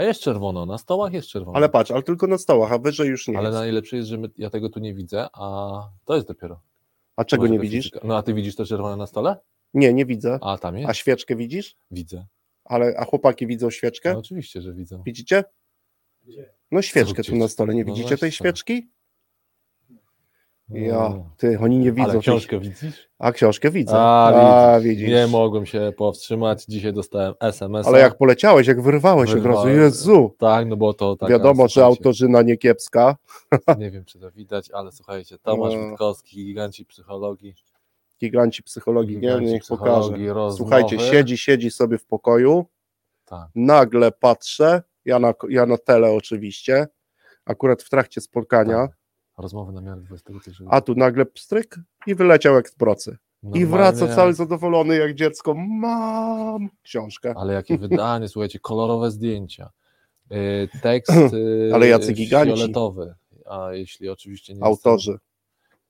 A jest czerwono, na stołach jest czerwono. Ale patrz, ale tylko na stołach, a wyżej już nie Ale jest. najlepsze jest, że my, ja tego tu nie widzę, a to jest dopiero. A czego Może nie widzisz? fizyka. No a ty widzisz to czerwone na stole? Nie, nie widzę. A tam jest? A świeczkę widzisz? Widzę. Ale, a chłopaki widzą świeczkę? No oczywiście, że widzę. Widzicie? No świeczkę Zróbcie tu na stole. Nie No widzicie tej świeczki? Ja, ty, oni nie widzą. Ale tej- książkę widzisz? A książkę widzę. A, widzisz. widzisz. Nie mogłem się powstrzymać. Dzisiaj dostałem SMS. Ale jak poleciałeś, jak wyrwałeś od razu. Jezu. Tak, no bo to taka, Wiadomo, że autorzyna nie kiepska. Nie wiem, czy to widać, ale słuchajcie, Tomasz No. Witkowski, giganci psychologii. Giganci psychologii, nie? giganci Niech pokaże. psychologii, rozmowy. Słuchajcie, siedzi, siedzi sobie w pokoju. Tak. Nagle patrzę, ja na, ja na tele oczywiście, akurat w trakcie spotkania, Tak. Rozmowy na miarę XXI a tu nagle pstryk i wyleciał jak z procy. I Normalnie, wraca cały zadowolony jak dziecko. Mam książkę. Ale jakie wydanie, słuchajcie, kolorowe zdjęcia. Yy, Tekst yy, Ale jacy giganci. fioletowy. A jeśli oczywiście nie Autorzy. Jestem,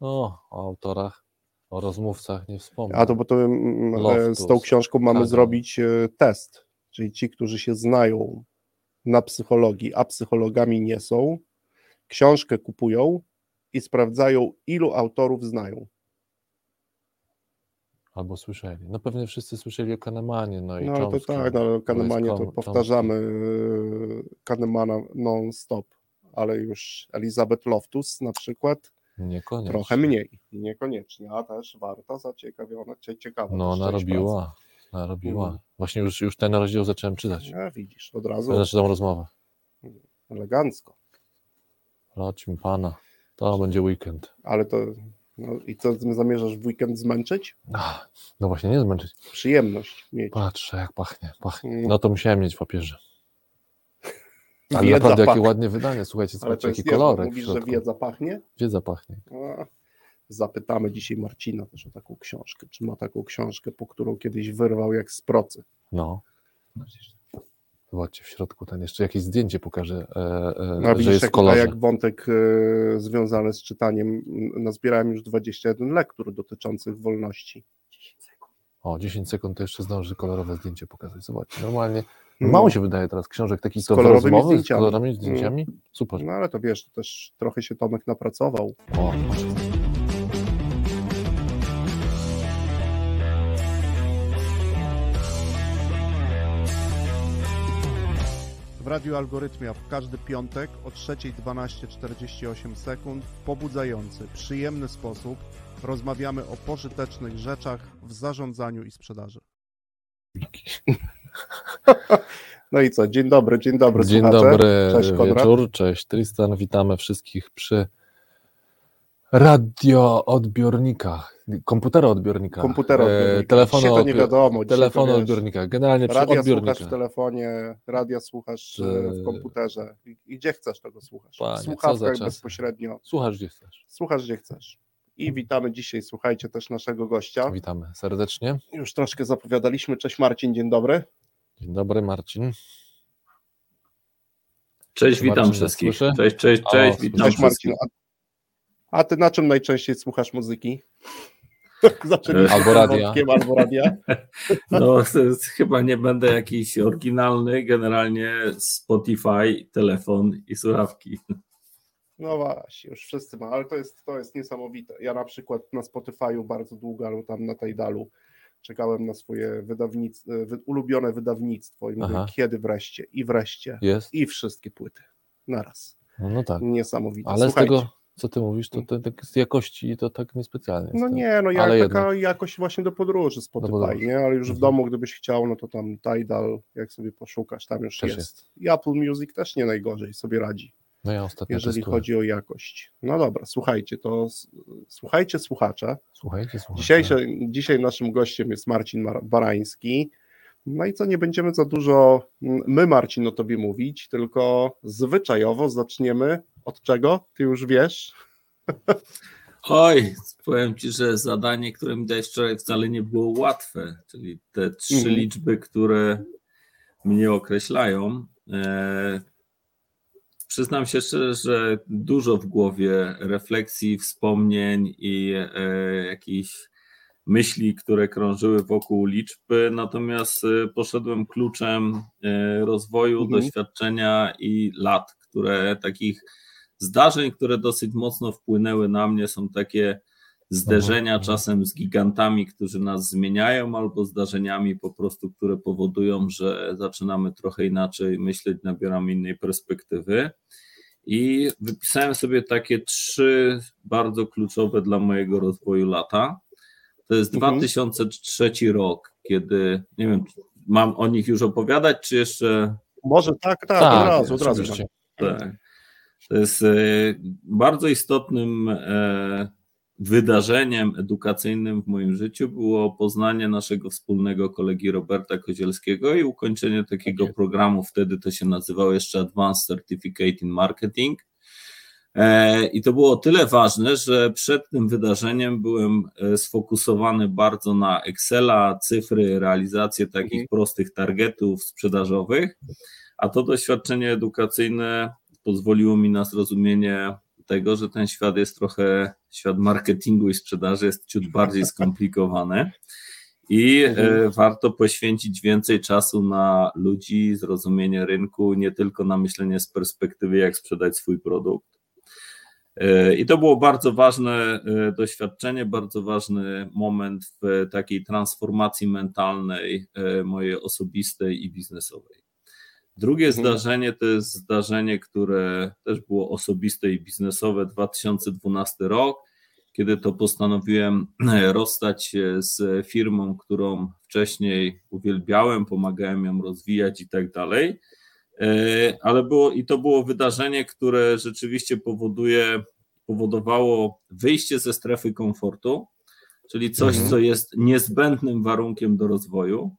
no, o autorach, o rozmówcach nie wspomnę. A to bo to mm, e, Loftus, z tą książką mamy zrobić e, test. Czyli ci, którzy się znają na psychologii, a psychologami nie są, książkę kupują i sprawdzają, ilu autorów znają. Albo słyszeli. No pewnie wszyscy słyszeli o Kahnemanie, no i No to tak, no, ale Kahnemanie to powtarzamy e, Kahnemana non-stop, ale już Elizabeth Loftus na przykład Niekoniecznie. trochę mniej, niekoniecznie, a też warta, zaciekawiona, cie- ciekawa. No, też część narobiła. Narobiła. Mhm. Właśnie już, już ten rozdział zacząłem czytać. pracy. A widzisz, od razu tą rozmowę. elegancko, Racz mi pana. To będzie weekend. ale to no i co zamierzasz w weekend zmęczyć? Ach, no właśnie, nie zmęczyć. Przyjemność mieć. Patrzę, jak pachnie. pachnie. Mm. No to musiałem mieć w papierze. Ale Wiedza naprawdę jakie pachnie. ładnie wydanie. Słuchajcie, to jaki wiedza. kolorek. Mówisz, że wiedza pachnie? Wiedza pachnie. A, Zapytamy dzisiaj Marcina też o taką książkę. Czy ma taką książkę, po którą kiedyś wyrwał jak z procy? No. Zobaczcie, w środku ten jeszcze jakieś zdjęcie pokaże, e, No, że jest w jak, a kolorze. jak wątek e, związany z czytaniem, nazbierałem już 21 lektur dotyczących wolności. O, 10 sekund to jeszcze zdąży kolorowe zdjęcie pokazać. Zobaczcie, normalnie. No. Mało się wydaje teraz książek takich Z to kolorowymi rozmowy, z zdjęciami. kolorowymi zdjęciami. Super. No ale to wiesz, to też trochę się Tomek napracował. O, Radiu Algorytmia w każdy piątek o 3.12.48 sekund w pobudzający, przyjemny sposób rozmawiamy o pożytecznych rzeczach w zarządzaniu i sprzedaży. No i co? Dzień dobry, dzień dobry. Dzień słuchacze. dobry Cześć, Konrad. wieczór, cześć Tristan, witamy wszystkich przy radioodbiornikach, komputeroodbiornikach, Komputeroodbiornikach. e, telefonu, to nie wiadomo, telefonu wiesz. odbiornikach, generalnie przy Radia słuchasz odbiornikach. w telefonie, radia słuchasz e, w komputerze i, i gdzie chcesz tego słuchasz. Panie, słuchawkach bezpośrednio. Słuchasz gdzie chcesz. Słuchasz gdzie chcesz. I witamy dzisiaj, słuchajcie, też naszego gościa. Witamy serdecznie. Już troszkę zapowiadaliśmy. Cześć Marcin, dzień dobry. Dzień dobry Marcin. Cześć, witam Marcin wszystkich. słyszy? Cześć, cześć, O, cześć, słyszę. witam Cześć Marcin. A, ty na czym najczęściej słuchasz muzyki? Zaczęliśmy Albo radia. Albo radia. No, chyba nie będę jakiś oryginalny, generalnie Spotify, telefon i słuchawki. No właśnie, już wszyscy ma, ale to jest, to jest niesamowite. Ja na przykład na Spotify'u bardzo długo, albo tam na Tidalu czekałem na swoje wydawnictwo, wy, ulubione wydawnictwo i mówię, Aha. kiedy wreszcie i wreszcie Jest? i wszystkie płyty naraz. No, no tak. Niesamowite. Ale z Słuchajcie, tego, co ty mówisz, to, to tak z jakości to tak niespecjalnie. No jest, nie, no jak taka jednak. jakość właśnie do podróży Spotify, podróży. nie? Ale już w Mhm. domu, gdybyś chciał, no to tam Tidal, jak sobie poszukasz, tam już Też jest. I Apple Music też nie najgorzej sobie radzi, No ja ostatnio jeżeli testuję. chodzi o jakość. No dobra, słuchajcie, to słuchajcie słuchacze. Słuchajcie. Dzisiejsze, dzisiaj naszym gościem jest Marcin Mar- Barański. No i co, nie będziemy za dużo mm, my, Marcin, o tobie mówić, tylko zwyczajowo zaczniemy od czego? Ty już wiesz? Oj, powiem Ci, że zadanie, które mi dałeś wczoraj wcale nie było łatwe, czyli te trzy Mhm. liczby, które mnie określają. E, przyznam się szczerze, że dużo w głowie refleksji, wspomnień i e, jakichś myśli, które krążyły wokół liczby, natomiast poszedłem kluczem rozwoju, mhm. doświadczenia i lat, które takich zdarzeń, które dosyć mocno wpłynęły na mnie, są takie zderzenia mhm. czasem z gigantami, którzy nas zmieniają, albo zdarzeniami po prostu, które powodują, że zaczynamy trochę inaczej myśleć, nabieramy innej perspektywy. I wypisałem sobie takie trzy bardzo kluczowe dla mojego rozwoju lata. To jest mhm. 2003 rok, kiedy, nie wiem, mam o nich już opowiadać, czy jeszcze. Może tak, tak, tak od razu, od razu. Tak. To jest e, bardzo istotnym e, wydarzeniem edukacyjnym w moim życiu było poznanie naszego wspólnego kolegi Roberta Kozielskiego i ukończenie takiego programu, wtedy to się nazywało jeszcze Advanced Certificate in Marketing. E, I to było o tyle ważne, że przed tym wydarzeniem byłem sfokusowany bardzo na Excela, cyfry, realizację takich mhm. prostych targetów sprzedażowych, a to doświadczenie edukacyjne pozwoliło mi na zrozumienie tego, że ten świat jest trochę, świat marketingu i sprzedaży jest ciut bardziej skomplikowany i mhm. warto poświęcić więcej czasu na ludzi, zrozumienie rynku, nie tylko na myślenie z perspektywy, jak sprzedać swój produkt. E, I to było bardzo ważne e, doświadczenie, bardzo ważny moment w takiej transformacji mentalnej mojej osobistej i biznesowej. Drugie mhm. zdarzenie to jest zdarzenie, które też było osobiste i biznesowe, 2012 rok, kiedy to postanowiłem rozstać się z firmą, którą wcześniej uwielbiałem, pomagałem ją rozwijać i tak dalej. E, ale było i to było wydarzenie, które rzeczywiście powoduje, powodowało wyjście ze strefy komfortu, czyli coś, mhm. co jest niezbędnym warunkiem do rozwoju.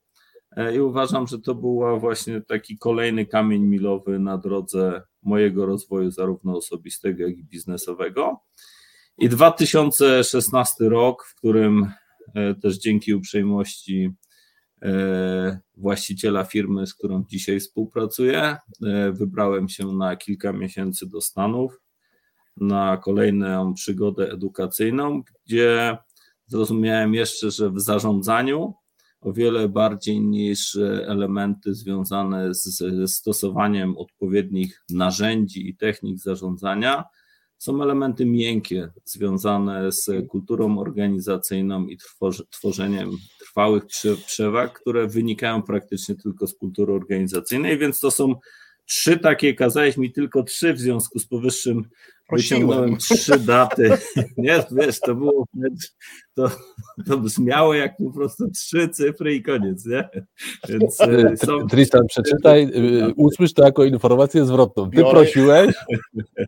E, I uważam, że to był właśnie taki kolejny kamień milowy na drodze mojego rozwoju, zarówno osobistego, jak i biznesowego. I 2016 rok, w którym e, też dzięki uprzejmości e, właściciela firmy, z którą dzisiaj współpracuję, wybrałem się na kilka miesięcy do Stanów na kolejną przygodę edukacyjną, gdzie zrozumiałem jeszcze, że w zarządzaniu o wiele bardziej niż elementy związane z stosowaniem odpowiednich narzędzi i technik zarządzania. Są elementy miękkie związane z kulturą organizacyjną i tworzeniem trwałych przewag, które wynikają praktycznie tylko z kultury organizacyjnej, więc to są trzy takie, kazałeś mi tylko trzy w związku z powyższym Wyciągnąłem trzy daty. Nie, wiesz, to było to, to brzmiało jak po prostu trzy cyfry i koniec, nie? Więc e, są... Tristan, przeczytaj, e, usłysz to jako informację zwrotną. Ty prosiłeś,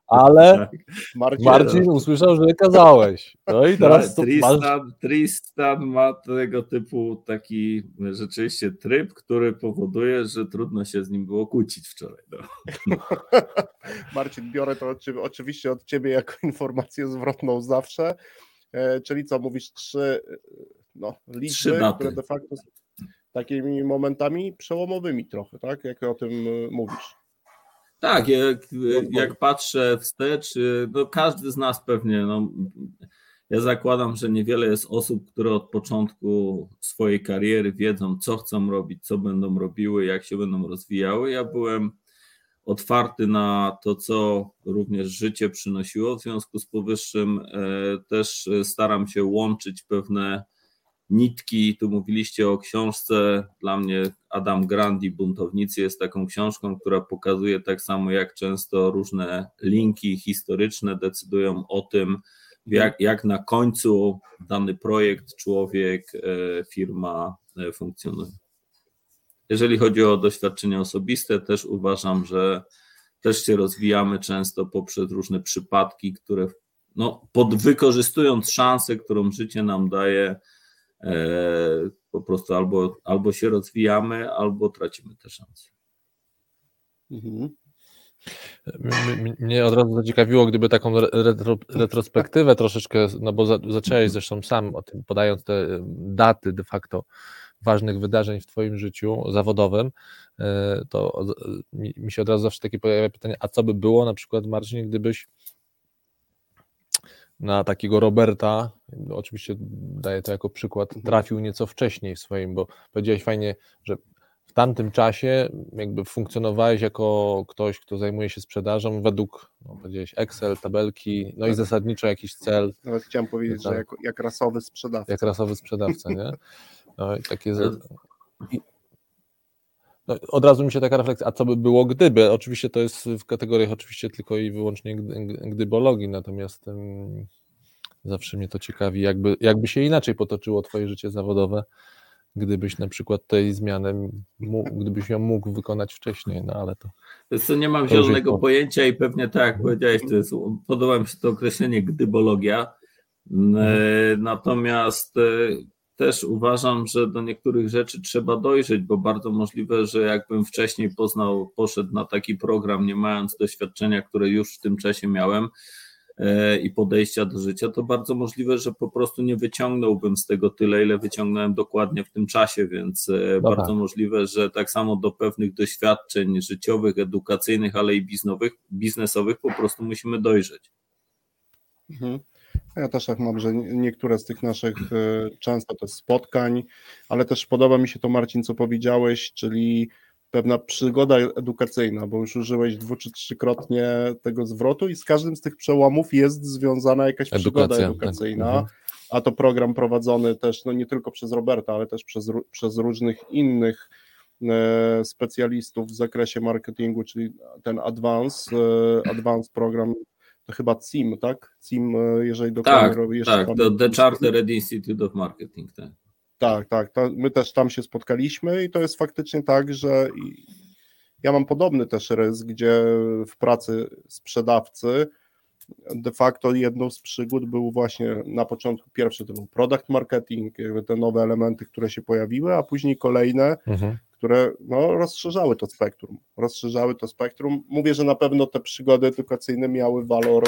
ale tak. Marcin, Marcin usłyszał, że kazałeś. No i teraz tak, Tristan, masz... Tristan ma tego typu taki rzeczywiście tryb, który powoduje, że trudno się z nim było kłócić wczoraj. No. Marcin, biorę to oczywiście od ciebie jako informację zwrotną zawsze. E, czyli co, mówisz trzy no, liczby, trzy które de facto są takimi momentami przełomowymi trochę, tak? Jak o tym e, mówisz. Tak, jak, jak patrzę wstecz, e, no każdy z nas pewnie, no, ja zakładam, że niewiele jest osób, które od początku swojej kariery wiedzą, co chcą robić, co będą robiły, jak się będą rozwijały. Ja byłem otwarty na to, co również życie przynosiło. W związku z powyższym e, też staram się łączyć pewne nitki. Tu mówiliście o książce. Dla mnie Adam Grandi, Buntownicy, jest taką książką, która pokazuje tak samo, jak często różne linki historyczne decydują o tym, jak, jak na końcu dany projekt, człowiek, e, firma e, funkcjonuje. Jeżeli chodzi o doświadczenia osobiste, też uważam, że też się rozwijamy często poprzez różne przypadki, które no, pod, wykorzystując szansę, którą życie nam daje, e, po prostu albo, albo się rozwijamy, albo tracimy te szanse. Mhm. Mnie od razu zaciekawiło, gdyby taką retro, retrospektywę troszeczkę, no bo za, zacząłeś zresztą sam o tym, podając te daty de facto ważnych wydarzeń w Twoim życiu zawodowym, e, to mi się od razu zawsze takie pojawia pytanie, a co by było na przykład Marcin, gdybyś na takiego Roberta, oczywiście daję to jako przykład, Mhm. trafił nieco wcześniej w swoim, bo powiedziałeś fajnie, że w tamtym czasie jakby funkcjonowałeś jako ktoś, kto zajmuje się sprzedażą według, no, powiedziałeś Excel, tabelki, no i Tak. zasadniczo jakiś cel, Nawet chciałem powiedzieć, Tak. że jak, jak rasowy sprzedawca. jak rasowy sprzedawca, nie? No takie... z- i- No, od razu mi się taka refleksja, a co by było gdyby? Oczywiście to jest w kategoriach oczywiście tylko i wyłącznie gdy- gdybologii, natomiast em, zawsze mnie to ciekawi, jakby, jakby się inaczej potoczyło twoje życie zawodowe, gdybyś na przykład tej zmiany, mógł, gdybyś ją mógł wykonać wcześniej, no ale to... Wiesz nie mam zielonego po- pojęcia i pewnie tak jak powiedziałeś, to jest, podoba mi się to określenie gdybologia. E, Natomiast e, też uważam, że do niektórych rzeczy trzeba dojrzeć, bo bardzo możliwe, że jakbym wcześniej poznał, poszedł na taki program, nie mając doświadczenia, które już w tym czasie miałem e, i podejścia do życia, to bardzo możliwe, że po prostu nie wyciągnąłbym z tego tyle, ile wyciągnąłem dokładnie w tym czasie, więc e, No bardzo możliwe, że tak samo do pewnych doświadczeń życiowych, edukacyjnych, ale i biznowych, biznesowych po prostu musimy dojrzeć. Mhm. Ja też tak mam, że nie- niektóre z tych naszych e, często też spotkań, ale też podoba mi się to, Marcin, co powiedziałeś, czyli pewna przygoda edukacyjna, bo już użyłeś dwu czy trzykrotnie tego zwrotu i z każdym z tych przełomów jest związana jakaś przygoda Edukacja, tak. edukacyjna, Mhm. a to program prowadzony też, no nie tylko przez Roberta, ale też przez, przez różnych innych e, specjalistów w zakresie marketingu, czyli ten Advance, e, Advance program, to chyba CIM, tak? CIM, e, jeżeli dokładnie Tak, robię tak, to pamiętam. The Chartered Institute of Marketing. Tak. Tak, tak, to my też tam się spotkaliśmy i to jest faktycznie tak, że ja mam podobny też rys, gdzie w pracy sprzedawcy de facto jedną z przygód był właśnie na początku pierwszy to był product marketing, jakby te nowe elementy, które się pojawiły, a później kolejne, Mhm. Które no, rozszerzały to spektrum. Rozszerzały to spektrum. Mówię, że na pewno te przygody edukacyjne miały walor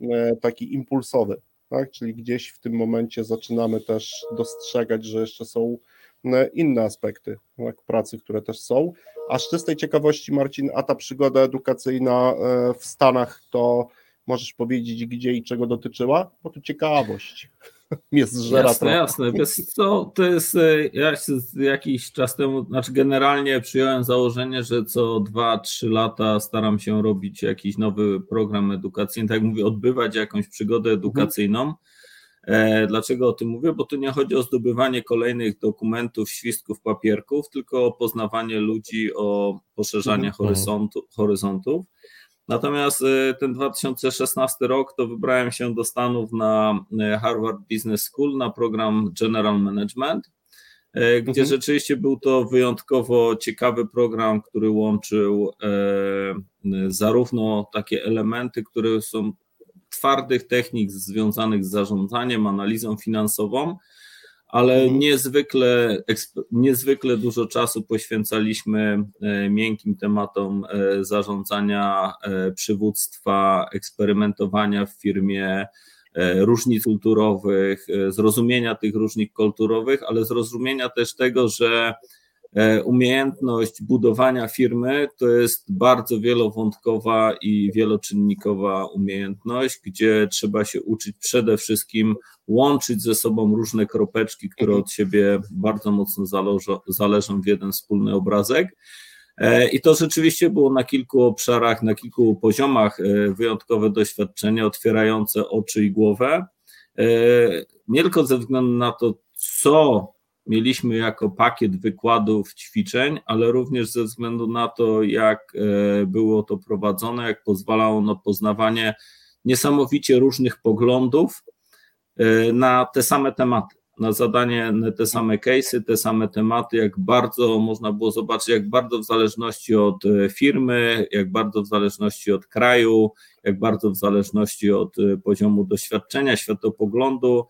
e, taki impulsowy, tak? czyli gdzieś w tym momencie zaczynamy też dostrzegać, że jeszcze są e, inne aspekty tak, pracy, które też są. A z czystej ciekawości, Marcin, a ta przygoda edukacyjna e, w Stanach to możesz powiedzieć, gdzie i czego dotyczyła? Bo tu ciekawość mnie zżera Jasne, trochę. jasne. Wiesz co, to jest, e, ja jakiś czas temu, znaczy generalnie przyjąłem założenie, że co 2-3 lata staram się robić jakiś nowy program edukacyjny, tak jak mówię, odbywać jakąś przygodę edukacyjną. E, Dlaczego o tym mówię? Bo tu nie chodzi o zdobywanie kolejnych dokumentów, świstków, papierków, tylko o poznawanie ludzi, o poszerzanie Mhm. horyzontu, horyzontów. Natomiast e, ten 2016 rok to wybrałem się do Stanów na e, Harvard Business School na program General Management, e, gdzie Mhm. rzeczywiście był to wyjątkowo ciekawy program, który łączył zarówno takie elementy, które są twardych technik związanych z zarządzaniem, analizą finansową, ale Mhm. niezwykle, niezwykle dużo czasu poświęcaliśmy e, miękkim tematom e, zarządzania, e, przywództwa, eksperymentowania w firmie, różnic kulturowych, zrozumienia tych różnic kulturowych, ale zrozumienia też tego, że umiejętność budowania firmy to jest bardzo wielowątkowa i wieloczynnikowa umiejętność, gdzie trzeba się uczyć przede wszystkim łączyć ze sobą różne kropeczki, które od siebie bardzo mocno zależą, zależą w jeden wspólny obrazek. E, I to rzeczywiście było na kilku obszarach, na kilku poziomach e, wyjątkowe doświadczenie, otwierające oczy i głowę. E, Nie tylko ze względu na to, co mieliśmy jako pakiet wykładów, ćwiczeń, ale również ze względu na to, jak było to prowadzone, jak pozwalało na poznawanie niesamowicie różnych poglądów na te same tematy, na zadanie, na te same case'y, te same tematy, jak bardzo można było zobaczyć, jak bardzo w zależności od e, firmy, jak bardzo w zależności od kraju, jak bardzo w zależności od e, poziomu doświadczenia, światopoglądu,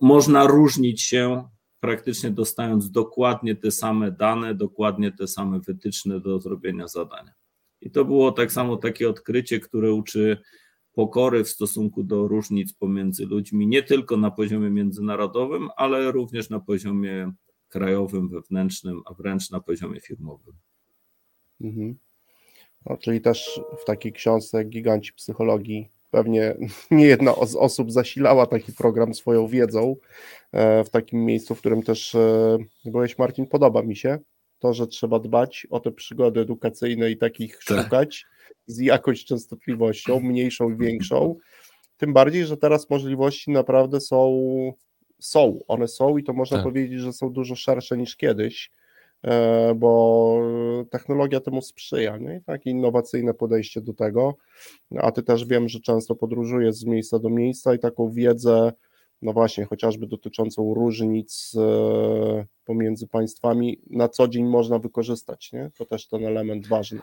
można różnić się praktycznie dostając dokładnie te same dane, dokładnie te same wytyczne do zrobienia zadania. I to było tak samo takie odkrycie, które uczy pokory w stosunku do różnic pomiędzy ludźmi, nie tylko na poziomie międzynarodowym, ale również na poziomie krajowym, wewnętrznym, a wręcz na poziomie firmowym. Mhm. No, czyli też w takiej książce Giganci Psychologii pewnie nie jedna z osób zasilała taki program swoją wiedzą e, w takim miejscu, w którym też e, byłeś, Marcin, podoba mi się to, że trzeba dbać o te przygody edukacyjne i takich tak. szukać z jakąś częstotliwością, mniejszą i większą. Tym bardziej, że teraz możliwości naprawdę są, są, one są i to można tak. powiedzieć, że są dużo szersze niż kiedyś. E, bo technologia temu sprzyja, nie? I takie innowacyjne podejście do tego, a ty też wiem, że często podróżujesz z miejsca do miejsca i taką wiedzę, no właśnie, chociażby dotyczącą różnic e, pomiędzy państwami, na co dzień można wykorzystać, nie? To też ten element ważny.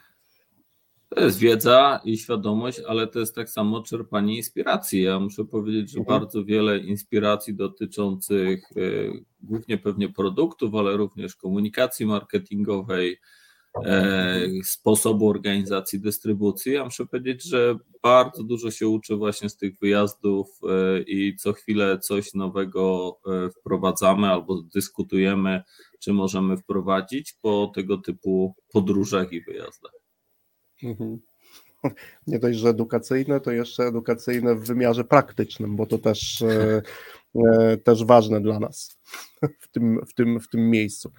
To jest wiedza i świadomość, ale to jest tak samo czerpanie inspiracji. Ja muszę powiedzieć, że mhm. bardzo wiele inspiracji dotyczących y, głównie pewnie produktów, ale również komunikacji marketingowej, e, sposobu organizacji dystrybucji. Ja muszę powiedzieć, że bardzo dużo się uczę właśnie z tych wyjazdów e, i co chwilę coś nowego e, wprowadzamy albo dyskutujemy, czy możemy wprowadzić po tego typu podróżach i wyjazdach. Mhm. Nie dość, że edukacyjne, to jeszcze edukacyjne w wymiarze praktycznym, bo to też, e, e, też ważne dla nas w tym, w, tym, w tym miejscu.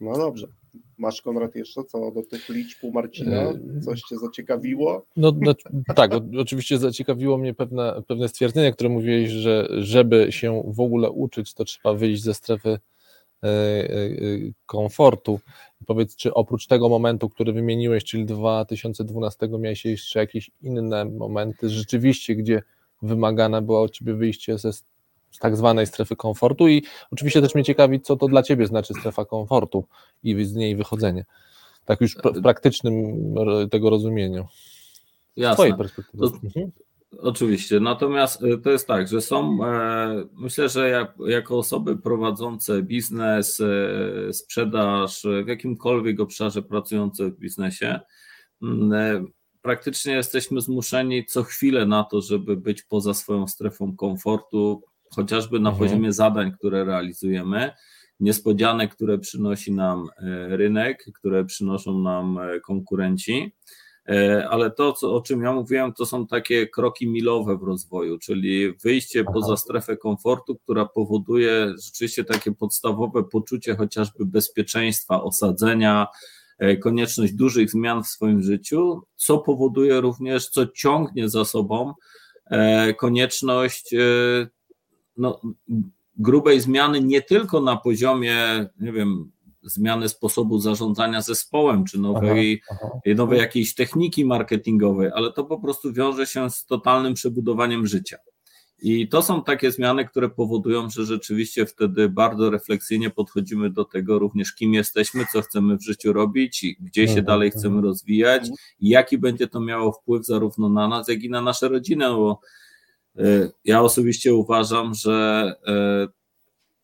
No dobrze. Masz Konrad jeszcze co do tych liczb u Marcina? E, Coś cię zaciekawiło? No, no tak, oczywiście zaciekawiło mnie pewne, pewne stwierdzenie, które mówiłeś, że żeby się w ogóle uczyć, to trzeba wyjść ze strefy komfortu. Powiedz, czy oprócz tego momentu, który wymieniłeś, czyli 2012, miałeś jeszcze jakieś inne momenty rzeczywiście, gdzie wymagane było od ciebie wyjście ze z tak zwanej strefy komfortu i oczywiście też mnie ciekawi, co to dla ciebie znaczy strefa komfortu i z niej wychodzenie. Tak już w praktycznym tego rozumieniu. Jasne. Z twojej perspektywy. To, mhm. Oczywiście, natomiast y, to jest tak, że są, e, myślę, że jak, jako osoby prowadzące biznes, e, sprzedaż, w jakimkolwiek obszarze pracujące w biznesie, mm, e, praktycznie jesteśmy zmuszeni co chwilę na to, żeby być poza swoją strefą komfortu, chociażby na mhm. poziomie zadań, które realizujemy, niespodzianek, które przynosi nam rynek, które przynoszą nam konkurenci. E, ale to, co, o czym ja mówiłem, to są takie kroki milowe w rozwoju, czyli wyjście poza strefę komfortu, która powoduje rzeczywiście takie podstawowe poczucie chociażby bezpieczeństwa, osadzenia, e, konieczność dużych zmian w swoim życiu, co powoduje również, co ciągnie za sobą e, konieczność no, grubej zmiany nie tylko na poziomie, nie wiem, zmiany sposobu zarządzania zespołem, czy nowej, aha, aha. nowej jakiejś techniki marketingowej, ale to po prostu wiąże się z totalnym przebudowaniem życia. I to są takie zmiany, które powodują, że rzeczywiście wtedy bardzo refleksyjnie podchodzimy do tego również, kim jesteśmy, co chcemy w życiu robić, gdzie się mhm, dalej mhm. chcemy rozwijać i jaki będzie to miało wpływ zarówno na nas, jak i na nasze rodziny, bo e, ja osobiście uważam, że e,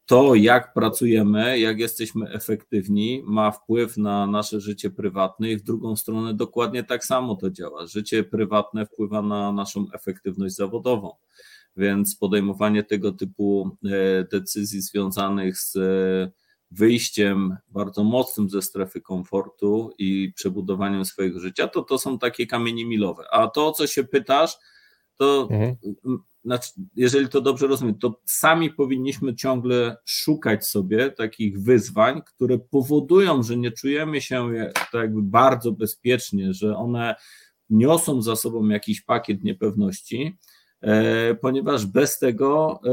to, jak pracujemy, jak jesteśmy efektywni, ma wpływ na nasze życie prywatne i w drugą stronę dokładnie tak samo to działa. Życie prywatne wpływa na naszą efektywność zawodową, więc podejmowanie tego typu e, decyzji związanych z e, wyjściem bardzo mocnym ze strefy komfortu i przebudowaniem swojego życia, to to są takie kamienie milowe. A to, o co się pytasz, to mhm jeżeli to dobrze rozumiem, to sami powinniśmy ciągle szukać sobie takich wyzwań, które powodują, że nie czujemy się tak jakby bardzo bezpiecznie, że one niosą za sobą jakiś pakiet niepewności, e, ponieważ bez tego, e,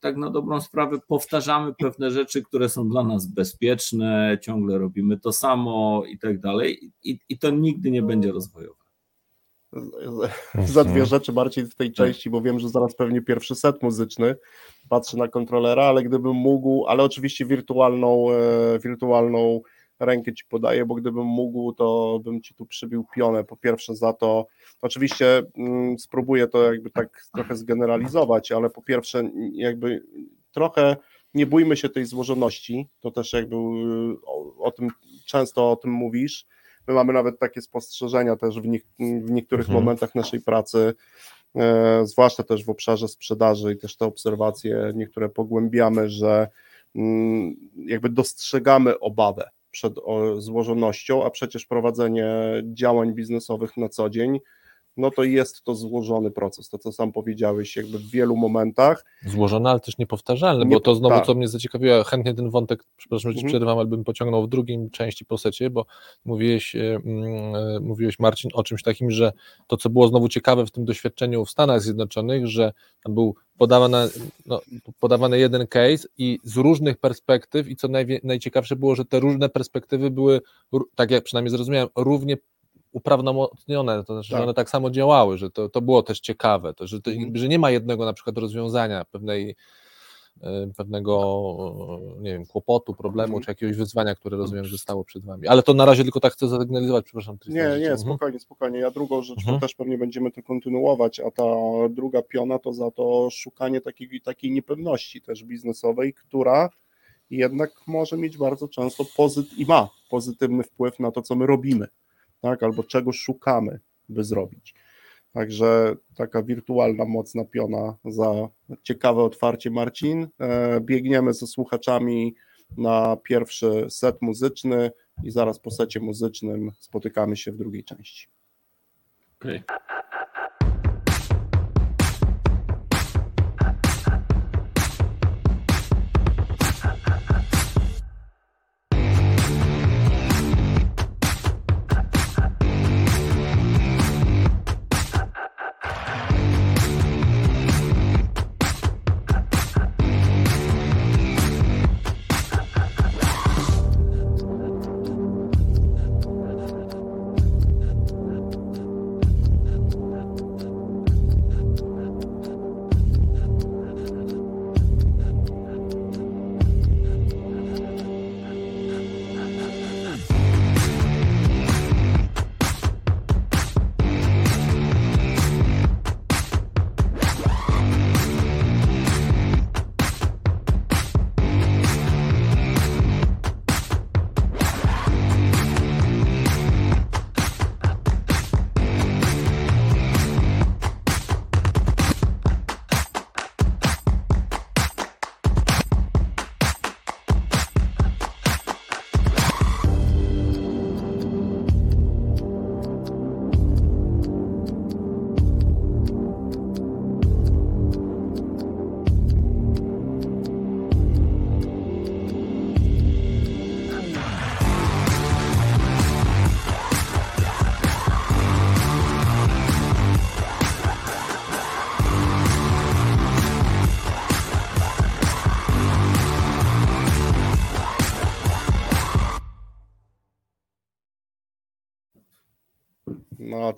tak na dobrą sprawę, powtarzamy pewne rzeczy, które są dla nas bezpieczne, ciągle robimy to samo i tak dalej, i to nigdy nie będzie rozwojowe za dwie mhm. rzeczy Marcin w tej części, bo wiem, że zaraz pewnie pierwszy set muzyczny, patrzę na kontrolera, ale gdybym mógł, ale oczywiście wirtualną, e, wirtualną rękę ci podaję, bo gdybym mógł, to bym ci tu przybił pionę. Po pierwsze za to, oczywiście mm, spróbuję to jakby tak trochę zgeneralizować, ale po pierwsze jakby trochę nie bójmy się tej złożoności, to też jakby o, o tym często o tym mówisz, My mamy nawet takie spostrzeżenia też w, nie, w niektórych mhm. momentach naszej pracy, e, zwłaszcza też w obszarze sprzedaży i też te obserwacje niektóre pogłębiamy, że mm, jakby dostrzegamy obawę przed o, złożonością, a przecież prowadzenie działań biznesowych na co dzień no to jest to złożony proces, to co sam powiedziałeś, jakby w wielu momentach. Złożony, ale też niepowtarzalny, Nie- bo to znowu, tak. co mnie zaciekawiło, chętnie ten wątek, przepraszam, że ci Mhm. przerywam, ale bym pociągnął w drugim części po secie, bo mówiłeś, e, mm, e, mówiłeś Marcin o czymś takim, że to, co było znowu ciekawe w tym doświadczeniu w Stanach Zjednoczonych, że tam był podawany, no, podawany jeden case i z różnych perspektyw i co najwie, najciekawsze było, że te różne perspektywy były, tak jak przynajmniej zrozumiałem, równie uprawomocnione, to znaczy, Tak. że one tak samo działały, że to, to było też ciekawe, to, że, to, Mhm. że nie ma jednego na przykład rozwiązania pewnej e, pewnego, e, nie wiem, kłopotu, problemu, Mhm. czy jakiegoś wyzwania, które rozumiem, że stało przed wami. Ale to na razie tylko tak chcę zasygnalizować, przepraszam. Nie, nie, Mhm. spokojnie, spokojnie. Ja drugą rzecz Mhm. też pewnie będziemy to kontynuować, a ta druga piona to za to szukanie takiej, takiej niepewności też biznesowej, która jednak może mieć bardzo często pozyt i ma pozytywny wpływ na to, co my robimy, tak, albo czego szukamy, by zrobić. Także taka wirtualna, mocna piona za ciekawe otwarcie, Marcin. E, biegniemy ze słuchaczami na pierwszy set muzyczny i zaraz po secie muzycznym spotykamy się w drugiej części. Okej.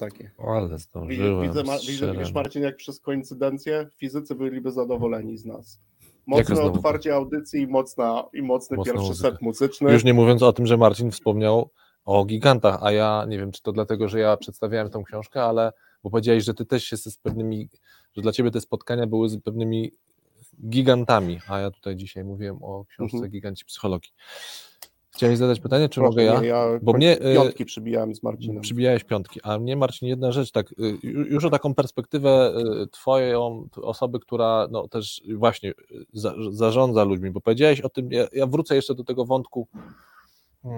No takie. Ale Widzę, zdążyłem. widzę, Ma- widzę strzelam. wiesz Marcin, jak przez koincydencję fizycy byliby zadowoleni z nas. Jaka Mocne znowu? otwarcie audycji i, mocna, i mocny Mocna pierwszy muzyka. set muzyczny. Już nie mówiąc o tym, że Marcin wspomniał o gigantach, a ja nie wiem, czy to dlatego, że ja przedstawiałem tą książkę, ale bo powiedziałeś, że ty też jesteś z pewnymi, że dla ciebie te spotkania były z pewnymi gigantami, a ja tutaj dzisiaj mówiłem o książce Mhm. Giganci Psychologii. Chciałeś zadać pytanie, czy Proszę, mogę ja? nie, ja Bo mnie, y, piątki przybijałem z Marcinem. Przybijałeś piątki, a mnie Marcin, jedna rzecz, tak, y, ju- już o taką perspektywę y, twoją, osoby, która no też właśnie y, za, zarządza ludźmi, bo powiedziałeś o tym, ja, ja wrócę jeszcze do tego wątku y,